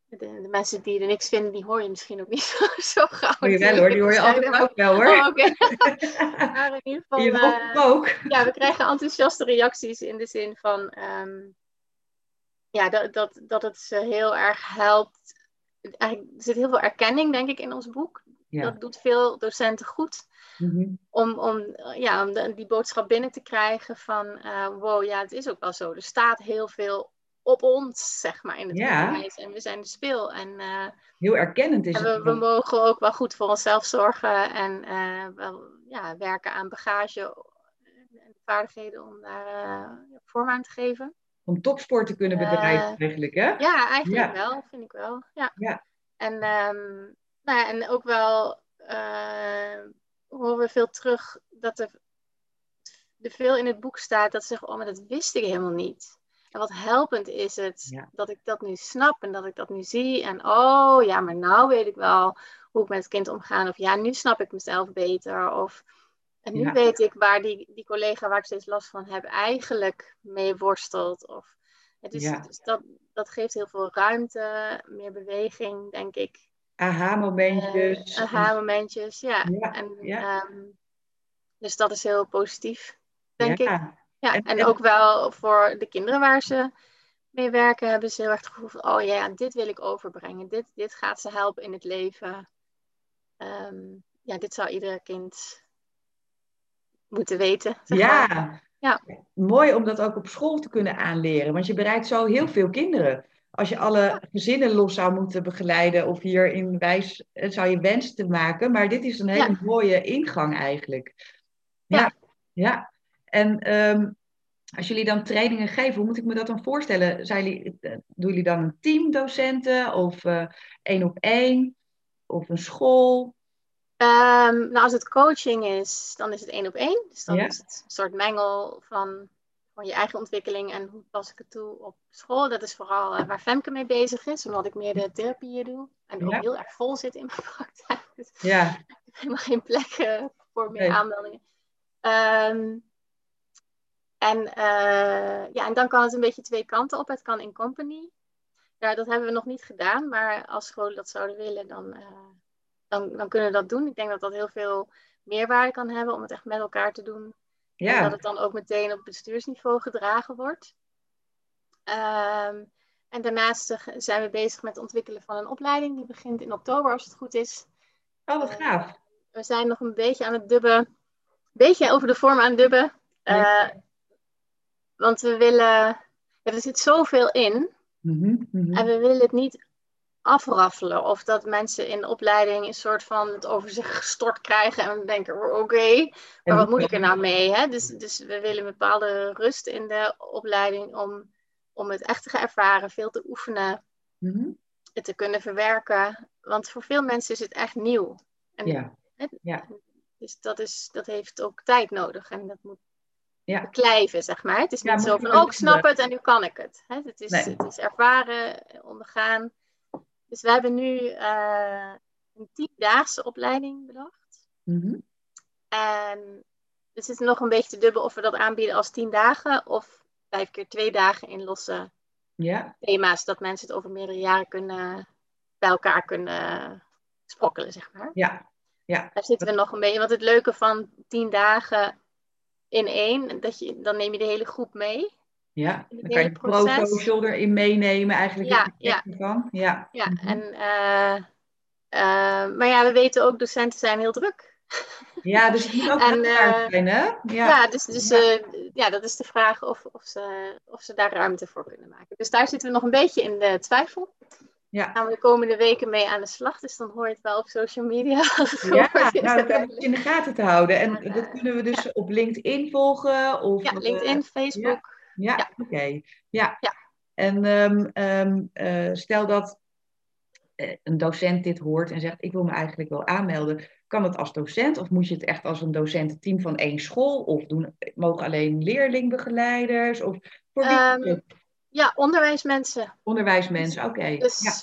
de, de mensen die er niks vinden, die hoor je misschien ook niet zo, zo gauw. Hoor je wel hoor, die hoor je altijd ook wel hoor. Oh, maar in ieder geval, eh, ook. ja, we krijgen enthousiaste reacties in de zin van. ehm, ja, dat, dat, dat het ze heel erg helpt. Eigenlijk, er zit heel veel erkenning, denk ik, in ons boek. Ja. Dat doet veel docenten goed. Mhm. Om, om, ja, om de- die boodschap binnen te krijgen van... eh, wow, ja, het is ook wel zo. Er staat heel veel op ons, zeg maar, in het Ja. onderwijs. En we zijn de speel. En, eh, Heel erkennend is en het. we, we mogen ook wel goed voor onszelf zorgen. En eh, wel, ja, werken aan bagage en vaardigheden om daar eh, vorm aan te geven. Om topsport te kunnen bedrijven Eh, eigenlijk, hè? Ja, eigenlijk Ja. wel, vind ik wel. Ja. Ja. En, ehm, nou ja, en ook wel eh, horen we veel terug dat er, er veel in het boek staat dat ze zeggen, oh, maar dat wist ik helemaal niet. En wat helpend is het Ja. dat ik dat nu snap en dat ik dat nu zie. En oh ja, maar nou weet ik wel hoe ik met het kind omga. Of ja, nu snap ik mezelf beter. Of en nu Ja. weet ik waar die, die collega waar ik steeds last van heb eigenlijk mee worstelt. Of, Ja. dus dat, dat geeft heel veel ruimte, meer beweging, denk ik. Aha-momentjes. Eh, aha-momentjes, ja. Ja, En, ja. ehm, dus dat is heel positief, denk ik. ja. En- en, ook wel voor de kinderen waar ze mee werken, hebben ze heel erg het gevoel van, oh ja, dit wil ik overbrengen. Dit, dit gaat ze helpen in het leven. Ehm, ja, dit zou ieder kind moeten weten. zeg maar. Ja. Ja. mooi om dat ook op school te kunnen aanleren. Want je bereikt zo heel veel kinderen. Als je alle gezinnen los zou moeten begeleiden of hier in wijs eh, zou je wens te maken. Maar dit is een hele Ja. mooie ingang eigenlijk. Ja, Ja. ja. En ehm, als jullie dan trainingen geven, hoe moet ik me dat dan voorstellen? Zijn jullie, eh, doen jullie dan een team docenten of eh, één op één? Of een school? Ehm, nou, als het coaching is, dan is het één op één. Dus dan Ja. is het een soort mengel van, van je eigen ontwikkeling en hoe pas ik het toe op school. Dat is vooral eh, waar Femke mee bezig is, omdat ik meer de therapieën doe. En ook Ja. heel erg vol zit in mijn praktijk. Dus Ja, ik heb helemaal geen plek eh, voor meer Nee. aanmeldingen. Ehm, en, eh, ja, en dan kan het een beetje twee kanten op. Het kan in company. Ja, dat hebben we nog niet gedaan, maar als scholen dat zouden willen, dan, dan, dan kunnen we dat doen. Ik denk dat dat heel veel meerwaarde kan hebben om het echt met elkaar te doen. En dat ja. het dan ook meteen op bestuursniveau gedragen wordt. Ehm, en daarnaast eh, zijn we bezig met het ontwikkelen van een opleiding. Die begint in oktober, als het goed is. Oh, wat gaaf. We zijn nog een beetje aan het dubben. Een beetje over de vorm aan het dubben. Ja. Eh, want we willen... Ja, er zit zoveel in. Mhm, mhm. En we willen het niet afraffelen. Of dat mensen in de opleiding een soort van het over zich gestort krijgen. En denken, oké, maar wat moet ik er nou mee? Hè? Dus, dus we willen een bepaalde rust in de opleiding om, om het echt te ervaren. Veel te oefenen. Mhm. Het te kunnen verwerken. Want voor veel mensen is het echt nieuw. En, Ja, hè, ja. Dus dat, is, dat heeft ook tijd nodig. En dat moet Ja. beklijven, zeg maar. Het is Ja, niet zo van, wel oh, snap het en nu kan ik het. Hè? Het, is, Nee. het is ervaren, ondergaan. Dus we hebben nu eh, een tiendaagse opleiding bedacht. Mhm. En we zitten nog een beetje te dubbel of we dat aanbieden als tien dagen of vijf keer twee dagen in losse Ja, thema's. Dat mensen het over meerdere jaren kunnen, bij elkaar kunnen sprokkelen, zeg maar. ja, ja. Daar zitten we nog een beetje. Want het leuke van tien dagen in één, dat je, dan neem je de hele groep mee. Ja, dan kan je pro-social erin meenemen eigenlijk. Ja, effect ervan. Ja, Ja, Mhm. en, eh, eh, maar ja, we weten ook, docenten zijn heel druk. ja dus het moet ook En, eh, zijn, hè? Ja, Ja, dus, dus Ja. ja, dat is de vraag of, of, ze, of ze daar ruimte voor kunnen maken. Dus daar zitten we nog een beetje in de twijfel. ja. Gaan we de komende weken mee aan de slag, dus dan hoor je het wel op social media. Ja, nou, dat hebben we in de gaten te houden. En dat kunnen we dus op LinkedIn volgen? Of, Ja, LinkedIn, Facebook. Ja, Ja. oké. Ja. Ja. En ehm, ehm, eh, stel dat eh, een docent dit hoort en zegt: Ik wil me eigenlijk wel aanmelden. Kan het als docent of moet je het echt als een docententeam van één school? Of doen, mogen alleen leerlingbegeleiders? Of voor wie? Ehm? Ja, onderwijsmensen. Onderwijsmensen, oké. Dus Ja,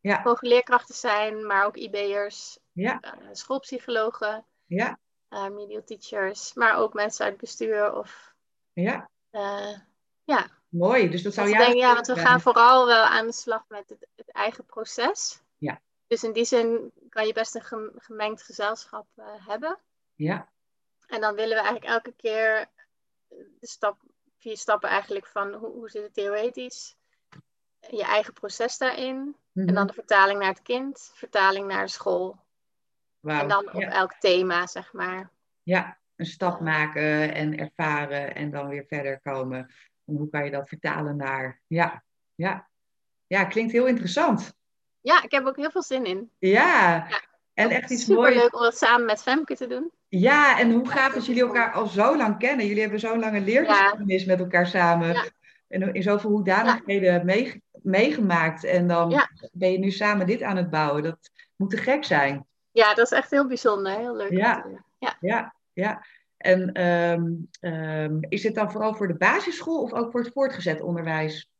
ja, mogen leerkrachten zijn, maar ook IB'ers, ja, eh, schoolpsychologen, ja, remedial teachers, maar ook mensen uit bestuur of ja. Ja. Mooi. Dus dat zou Dus denk, ja, want we gaan vooral wel aan de slag met het, het eigen proces. Ja. Dus in die zin kan je best een gem- gemengd gezelschap eh, hebben. Ja, En dan willen we eigenlijk elke keer de stap, vier stappen eigenlijk van hoe, hoe zit het theoretisch, je eigen proces daarin. Mhm. En dan de vertaling naar het kind, vertaling naar de school. Wauw. En dan op ja. elk thema, zeg maar. Ja, een stap maken en ervaren en dan weer verder komen. Hoe kan je dat vertalen naar... Ja, ja. Ja, klinkt heel interessant. Ja, ik heb ook heel veel zin in. Ja, Ja. en echt iets Super moois. leuk om dat samen met Femke te doen. Ja, en hoe gaaf dat jullie elkaar al zo lang kennen. Jullie hebben zo'n lange leergeschiedenis met elkaar samen. Ja. En in zoveel hoedanigheden mee, meegemaakt. En dan ben je nu samen dit aan het bouwen. Dat moet te gek zijn. Ja, dat is echt heel bijzonder. Heel leuk. ja. Ja, ja. En ehm, ehm, is dit dan vooral voor de basisschool of ook voor het voortgezet onderwijs?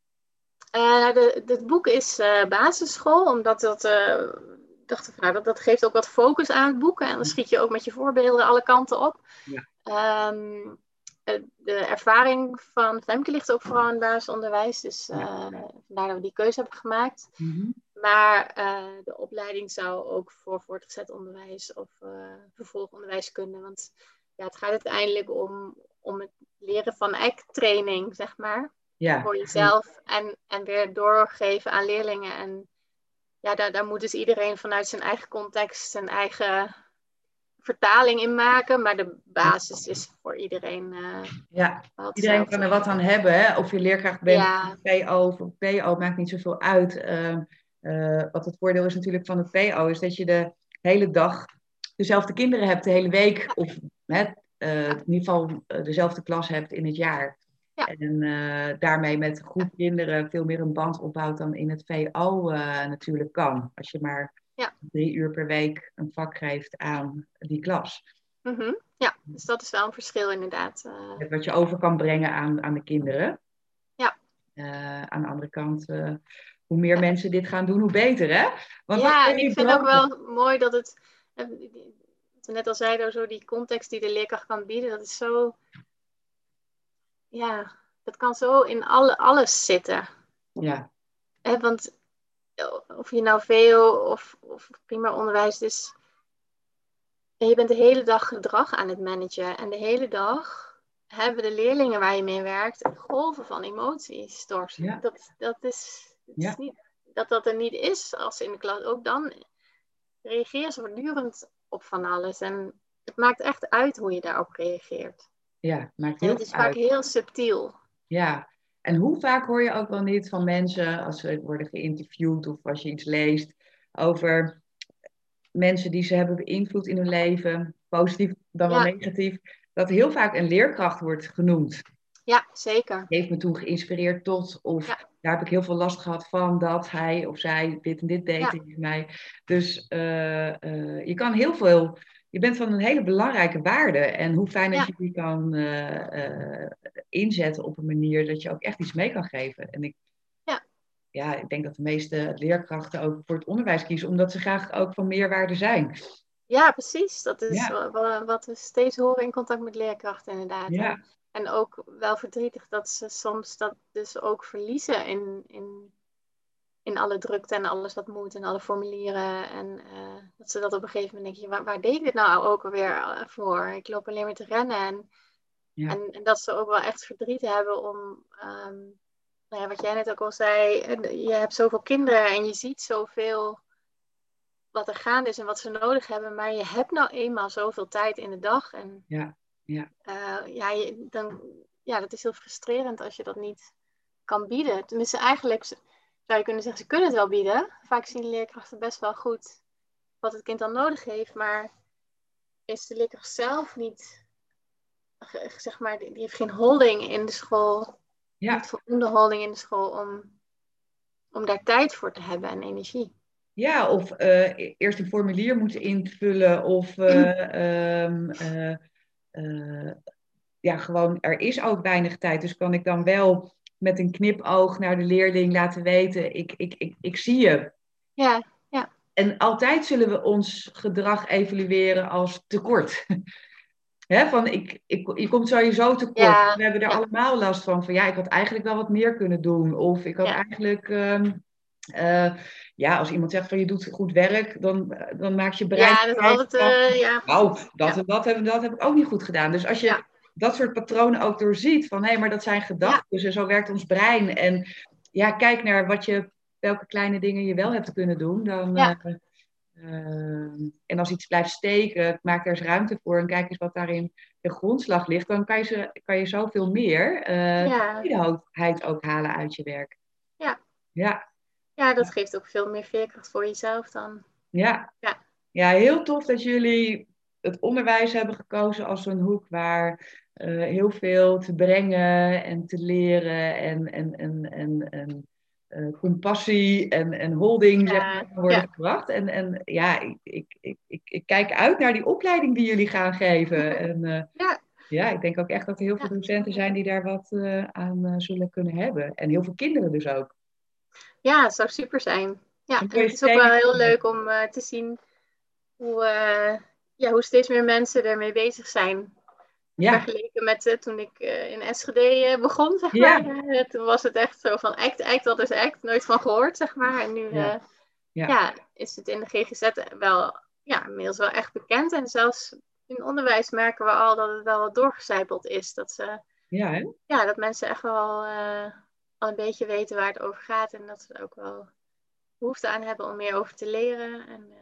Eh, de, het boek is eh, basisschool, omdat dat, eh, dacht ik, nou, dat, dat geeft ook wat focus aan het boek. En dan schiet je ook met je voorbeelden alle kanten op. Ja. Ehm, eh, de ervaring van Femke ligt ook vooral in het basisonderwijs. Dus eh, vandaar dat we die keuze hebben gemaakt. Mhm. Maar de opleiding zou ook voor voortgezet onderwijs of eh, vervolgonderwijs kunnen. Want ja, het gaat uiteindelijk om, om het leren van training, zeg maar Ja. voor jezelf en, en weer doorgeven aan leerlingen. En ja, daar, daar moet dus iedereen vanuit zijn eigen context zijn eigen vertaling in maken. Maar de basis is voor iedereen. eh, ja. Iedereen kan er wat aan hebben. Hè? Of je leerkracht bent, Ja. PO of PO, maakt niet zoveel uit. Ehm, eh, wat het voordeel is natuurlijk van het PO, is dat je de hele dag dezelfde kinderen hebt de hele week. Of eh, in ieder geval eh, dezelfde klas hebt in het jaar. Ja. En eh, daarmee met een groep kinderen veel meer een band opbouwt dan in het VO natuurlijk kan. Als je maar Ja. drie uur per week een vak geeft aan die klas. Mhm. Ja, dus dat is wel een verschil inderdaad. Het Wat je over kan brengen aan, aan de kinderen. Ja. Aan de andere kant, hoe meer mensen dit gaan doen, hoe beter, hè? Want ja, en ik vind ook dromen? wel mooi dat het, eh, net al zeiden, zo die context die de leerkracht kan bieden, dat is zo, ja, dat kan zo in alle, alles zitten. Ja, Hè, want eh, of je nou VO of, of primair onderwijs, dus en je bent de hele dag gedrag aan het managen. En de hele dag hebben de leerlingen waar je mee werkt golven van emoties. Ja. Dat, dat, is, Ja. is niet, dat dat er niet is als in de klas. Ook dan reageer ze voortdurend op van alles. En het maakt echt uit hoe je daarop reageert. ja, maakt En heel het is vaak uit. heel subtiel. Ja, en hoe vaak hoor je ook wel niet van mensen als ze worden geïnterviewd of als je iets leest over mensen die ze hebben beïnvloed in hun leven, positief dan wel Ja. negatief, dat heel vaak een leerkracht wordt genoemd. Ja, zeker. heeft me toen geïnspireerd tot, of Ja. Daar heb ik heel veel last gehad van dat hij of zij dit en dit deed Ja. tegen mij. Dus eh, eh, je kan heel veel, je bent van een hele belangrijke waarde. En hoe fijn dat je die kan eh, inzetten op een manier dat je ook echt iets mee kan geven. En ik, Ja. ja, ik denk dat de meeste leerkrachten ook voor het onderwijs kiezen, omdat ze graag ook van meerwaarde zijn. Ja, precies. Dat is Ja. wat we steeds horen in contact met leerkrachten, inderdaad. Ja. En, ook wel verdrietig dat ze soms dat dus ook verliezen in, in, in alle drukte en alles wat moet en alle formulieren. En eh, dat ze dat op een gegeven moment denken, waar, waar deed ik dit nou ook alweer eh, voor? Ik loop alleen maar te rennen. En, Ja. en, en dat ze ook wel echt verdriet hebben om, ehm, nou ja, wat jij net ook al zei, eh, je hebt zoveel kinderen en je ziet zoveel wat er gaande is en wat ze nodig hebben. Maar je hebt nou eenmaal zoveel tijd in de dag. En Ja, ja. eh, ja, je, dan, ja, dat is heel frustrerend als je dat niet kan bieden. Tenminste, eigenlijk zou je kunnen zeggen, ze kunnen het wel bieden. Vaak zien de leerkrachten best wel goed wat het kind dan nodig heeft. Maar is de leerkracht zelf niet, zeg maar, die heeft geen holding in de school. Ja. Niet voldoende holding in de school om, om daar tijd voor te hebben en energie. Ja, of eh, e- eerst een formulier moeten invullen. Of eh, eh, ja, gewoon, er is ook weinig tijd. Dus kan ik dan wel met een knipoog naar de leerling laten weten, ik, ik, ik, ik zie je. Ja, En altijd zullen we ons gedrag evalueren als tekort. Hè, van ik, ik, je komt sowieso tekort. Ja, we hebben er ja. allemaal last van. Van ja, ik had eigenlijk wel wat meer kunnen doen. Of ik had Ja. eigenlijk. ehm, eh, ja, als iemand zegt van je doet goed werk, dan, dan maak je brein. ja dat is altijd, eh, ja. Dat Ja. en dat heb, dat heb ik ook niet goed gedaan. Dus als je Ja. dat soort patronen ook doorziet, van hé, maar dat zijn gedachten en zo werkt ons brein. En ja, kijk naar wat je, welke kleine dingen je wel hebt kunnen doen. Dan, Ja. eh, eh, en als iets blijft steken, maak er eens ruimte voor en kijk eens wat daarin de grondslag ligt. Dan kan je, ze, kan je zoveel meer eh tevredenheid ook halen uit je werk. Ja. Ja, ja, dat geeft ook veel meer veerkracht voor jezelf dan. ja. Ja. ja, heel tof dat jullie het onderwijs hebben gekozen als een hoek waar eh, heel veel te brengen en te leren en, en, en, en, en eh, compassie en, en holding Ja, zeg maar, worden ja. gebracht. En, en ja, ik, ik, ik, ik, kijk uit naar die opleiding die jullie gaan geven. En, eh, Ja. ja, ik denk ook echt dat er heel veel docenten zijn die daar wat aan zullen kunnen hebben. En heel veel kinderen dus ook. Ja, het zou super zijn. Ja, en het is ook wel heel leuk om eh, te zien hoe, eh, ja, hoe steeds meer mensen ermee bezig zijn. Ja, Vergeleken met eh, toen ik in eh, begon, zeg Ja. maar. Eh, toen was het echt zo van act, act, wat is act? Nooit van gehoord, zeg maar. En nu Ja. Ja. ja, is het in de GGZ wel, ja, inmiddels wel echt bekend. En zelfs in onderwijs merken we al dat het wel wat doorgecijpeld is. Dat, ze, ja, hè? ja, dat mensen echt wel al een beetje weten waar het over gaat. En dat ze er ook wel behoefte aan hebben om meer over te leren. En, eh,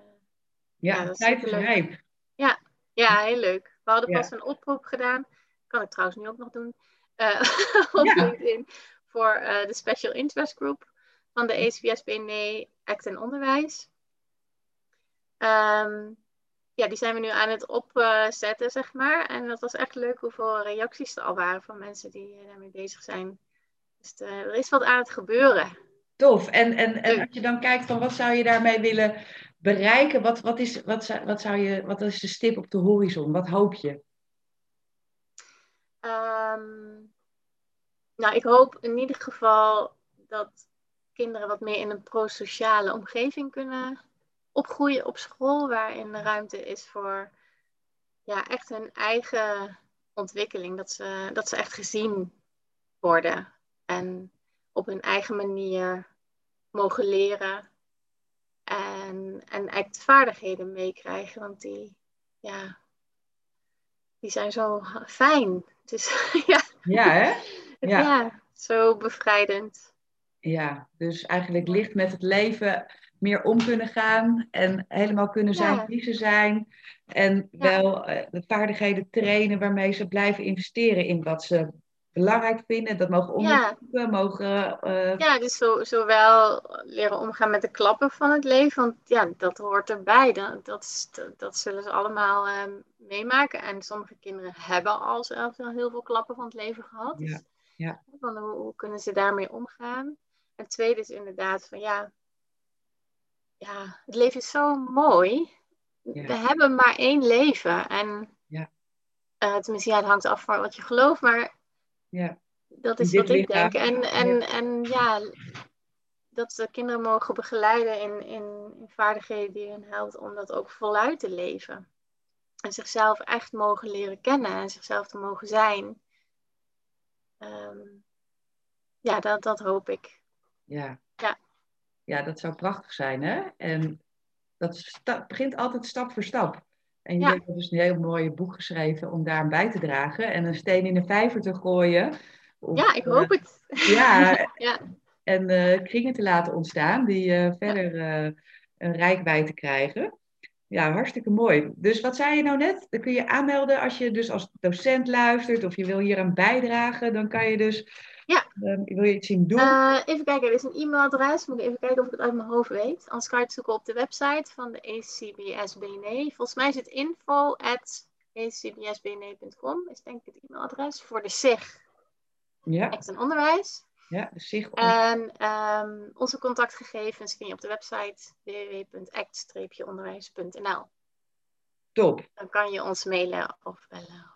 ja, Ja, dat tijd is rijp. ja, heel leuk. We hadden Ja. pas een oproep gedaan. Kan ik trouwens nu ook nog doen. eh, op Ja. LinkedIn. Voor eh, de Special Interest Group van de ACBSBNE Act en Onderwijs. Ehm, ja, die zijn we nu aan het opzetten, zeg maar. En dat was echt leuk hoeveel reacties er al waren van mensen die daarmee bezig zijn. Dus er is wat aan het gebeuren. Tof. En, en, en als je dan kijkt van wat zou je daarmee willen bereiken, wat, wat, is, wat, wat, zou je, wat is de stip op de horizon? Wat hoop je? Ehm, nou, ik hoop in ieder geval dat kinderen wat meer in een prosociale omgeving kunnen opgroeien op school, waarin er ruimte is voor ja, echt hun eigen ontwikkeling. Dat ze, dat ze echt gezien worden en op hun eigen manier mogen leren en, en echt vaardigheden meekrijgen, want die, ja, die zijn zo fijn. Dus ja, Ja, hè? Ja. ja, zo bevrijdend. Ja, dus eigenlijk licht met het leven meer om kunnen gaan en helemaal kunnen zijn Ja. wie ze zijn. En Ja. wel eh, de vaardigheden trainen waarmee ze blijven investeren in wat ze belangrijk vinden. Dat mogen Ja. onderzoeken, mogen... eh, Ja, dus zo, zowel leren omgaan met de klappen van het leven, want ja, dat hoort erbij. Dat, dat, dat, zullen ze allemaal ehm, meemaken. En sommige kinderen hebben al zelf al heel veel klappen van het leven gehad. Ja, Dus, ja. Van hoe, hoe kunnen ze daarmee omgaan? En het tweede is inderdaad van ja, ja, het leven is zo mooi. Ja. We hebben maar één leven. En Ja. eh, tenminste, ja, het hangt af van wat je gelooft, maar ja, dat is wat ik lichaam. denk. En, en, en ja, dat de kinderen mogen begeleiden in, in, in vaardigheden die hen helpen om dat ook voluit te leven. En zichzelf echt mogen leren kennen en zichzelf te mogen zijn. Ehm, ja, dat, dat hoop ik. ja. Ja. Ja, dat zou prachtig zijn, hè? En dat begint altijd stap voor stap. En jullie Ja. hebben dus een heel mooi boek geschreven om daar bij te dragen en een steen in de vijver te gooien. Of, Ja, ik eh, hoop het. ja, Ja. en eh, kringen te laten ontstaan die eh, verder eh, een rijkwijde krijgen. Ja, hartstikke mooi. Dus wat zei je nou net? Dan kun je aanmelden als je dus als docent luistert of je wil hier aan bijdragen. Dan kan je dus, Ja. eh, wil je iets zien doen? Eh, even kijken, er is een e-mailadres. Moet ik even kijken of ik het uit mijn hoofd weet. Anders kan je het zoeken op de website van de ACBSBNE. Volgens mij is het info at acbsbne.com. Is denk ik het e-mailadres voor de SIG, ja, Act en Onderwijs. ja, dus zich En ehm, onze contactgegevens vind je op de website www.act-onderwijs.nl. top. Dan kan je ons mailen of bellen.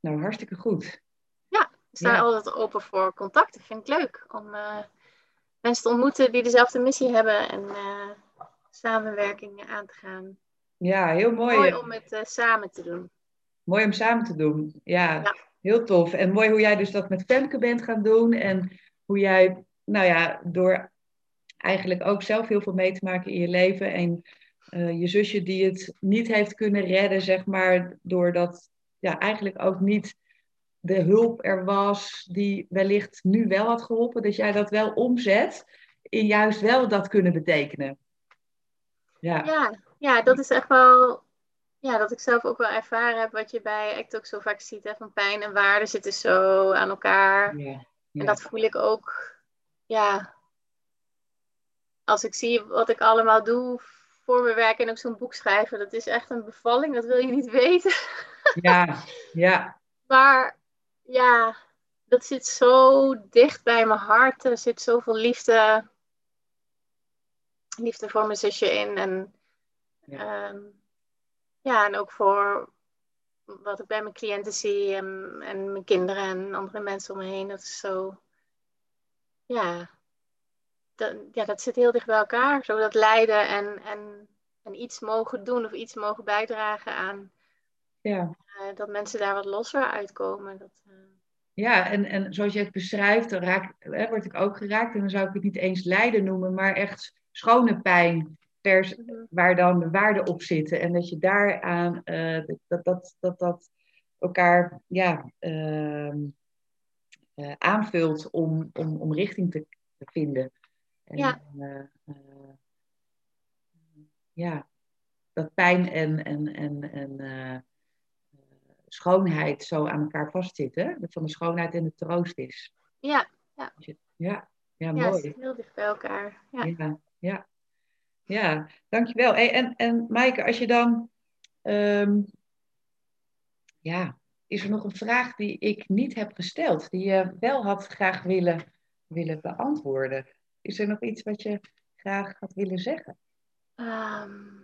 Nou, hartstikke goed. We staan Ja. altijd open voor contacten. Vind ik leuk om eh, mensen te ontmoeten die dezelfde missie hebben en eh, samenwerkingen aan te gaan. Ja, heel mooi. Mooi om het eh, samen te doen. Mooi om samen te doen. Ja, Ja. heel tof. En mooi hoe jij dus dat met Femke bent gaan doen. En hoe jij, nou ja, door eigenlijk ook zelf heel veel mee te maken in je leven. En je zusje die het niet heeft kunnen redden, zeg maar, doordat ja, eigenlijk ook niet de hulp er was die wellicht nu wel had geholpen, dat jij dat wel omzet in juist wel dat kunnen betekenen. Ja, ja, ja dat is echt wel ja, dat ik zelf ook wel ervaren heb wat je bij ACT ook zo vaak ziet. Hè, van pijn en waarde zitten zo aan elkaar. Ja, En dat voel ik ook, ja, als ik zie wat ik allemaal doe voor mijn werk en ook zo'n boek schrijven. Dat is echt een bevalling, dat wil je niet weten. Ja, ja. maar ja, dat zit zo dicht bij mijn hart. Er zit zoveel liefde, liefde voor mijn zusje in. En ja. Ehm, ja, en ook voor wat ik bij mijn cliënten zie en, en mijn kinderen en andere mensen om me heen. Dat is zo, ja, dat, ja, dat zit heel dicht bij elkaar. Zo dat lijden en, en, en iets mogen doen of iets mogen bijdragen aan ja. Uh, dat mensen daar wat losser uitkomen. Dat, uh... Ja, en, en zoals je het beschrijft, dan raak, hè, word ik ook geraakt. En dan zou ik het niet eens lijden noemen, maar echt schone pijn pers, mhm. waar dan de waarden op zitten. En dat je daaraan uh, dat, dat, dat, dat elkaar ja, uh, aanvult om, om, om richting te, vinden. En, ja. Eh, ja, dat pijn en, en, en, en schoonheid zo aan elkaar vastzitten. Dat van de schoonheid en de troost is. Ja, ja. Ja, ja, ja mooi. Ja, heel dicht bij elkaar. Ja, ja. ja. Ja, dankjewel. Hey, en, en Maaike, als je dan. Um, ja, is er nog een vraag die ik niet heb gesteld, die je wel had graag willen, willen beantwoorden? Is er nog iets wat je graag had willen zeggen? Um...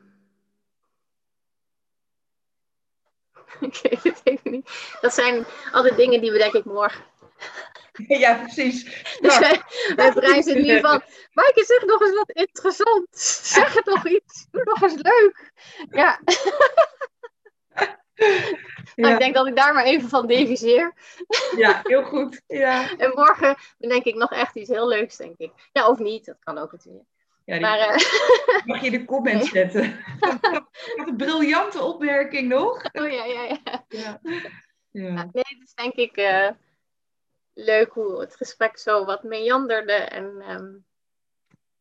ik weet het even niet. Dat zijn altijd dingen die bedenk ik morgen. Ja, precies. Dus mijn brein zit nu van, Maaike, zeg nog eens wat interessant. Zeg het nog iets. Doe nog eens leuk. Ja. Nou, ik denk dat ik daar maar even van deviseer. Ja, heel goed. Ja. En morgen bedenk ik nog echt iets heel leuks, denk ik. Ja, of niet, dat kan ook natuurlijk. Ja, maar, uh... Mag je de comment nee. zetten? Wat een briljante opmerking nog. Oh ja, ja, ja. ja. ja. nee, dat is denk ik... Uh, leuk hoe het gesprek zo wat meanderde. En um,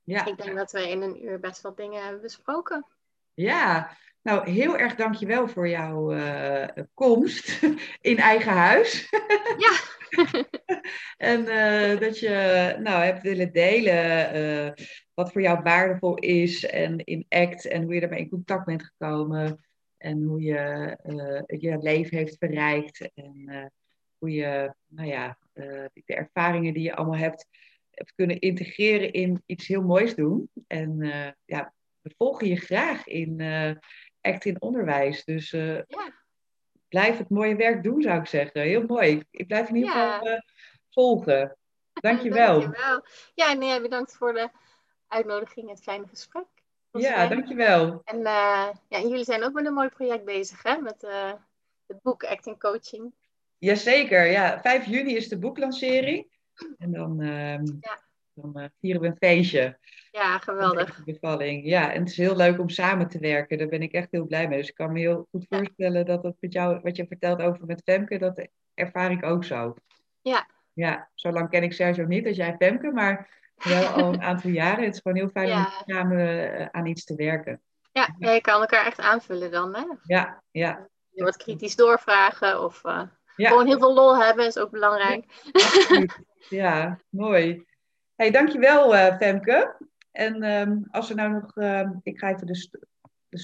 ja. ik denk dat we in een uur best wat dingen hebben besproken. Ja, nou heel erg dankjewel voor jouw uh, komst in eigen huis. Ja. en uh, dat je nou, hebt willen delen uh, wat voor jou waardevol is en in ACT en hoe je ermee in contact bent gekomen. En hoe je je leven heeft verrijkt. En hoe je, nou ja, de ervaringen die je allemaal hebt, hebt kunnen integreren in iets heel moois doen. En ja, we volgen je graag in uh, ACT in onderwijs. Dus ja. blijf het mooie werk doen, zou ik zeggen. Heel mooi. Ik blijf in ieder geval volgen. Dankjewel. dankjewel. Ja, nee, bedankt voor de uitnodiging en het fijne gesprek. Ja, fijn. dankjewel. En, ja, en jullie zijn ook met een mooi project bezig, hè? Met het boek Acting Coaching. Jazeker, ja. 5 juni is de boeklancering. En dan, uh, ja. Dan uh, vieren we een feestje. Ja, geweldig. Bevalling. Ja, en het is heel leuk om samen te werken. Daar ben ik echt heel blij mee. Dus ik kan me heel goed voorstellen dat dat met jou, wat je vertelt over met Femke, dat ervaar ik ook zo. Ja. Ja, zo lang ken ik Sergio niet als jij Femke, maar wel al een aantal jaren. Het is gewoon heel fijn om samen uh, aan iets te werken. Ja, ja, je kan elkaar echt aanvullen dan, hè? Ja, ja. Wat kritisch doorvragen of... Uh... Gewoon heel veel lol hebben is ook belangrijk. Ja, mooi. Hey, dankjewel uh, Femke. En um, als er nou nog, um, ik ga even de, st de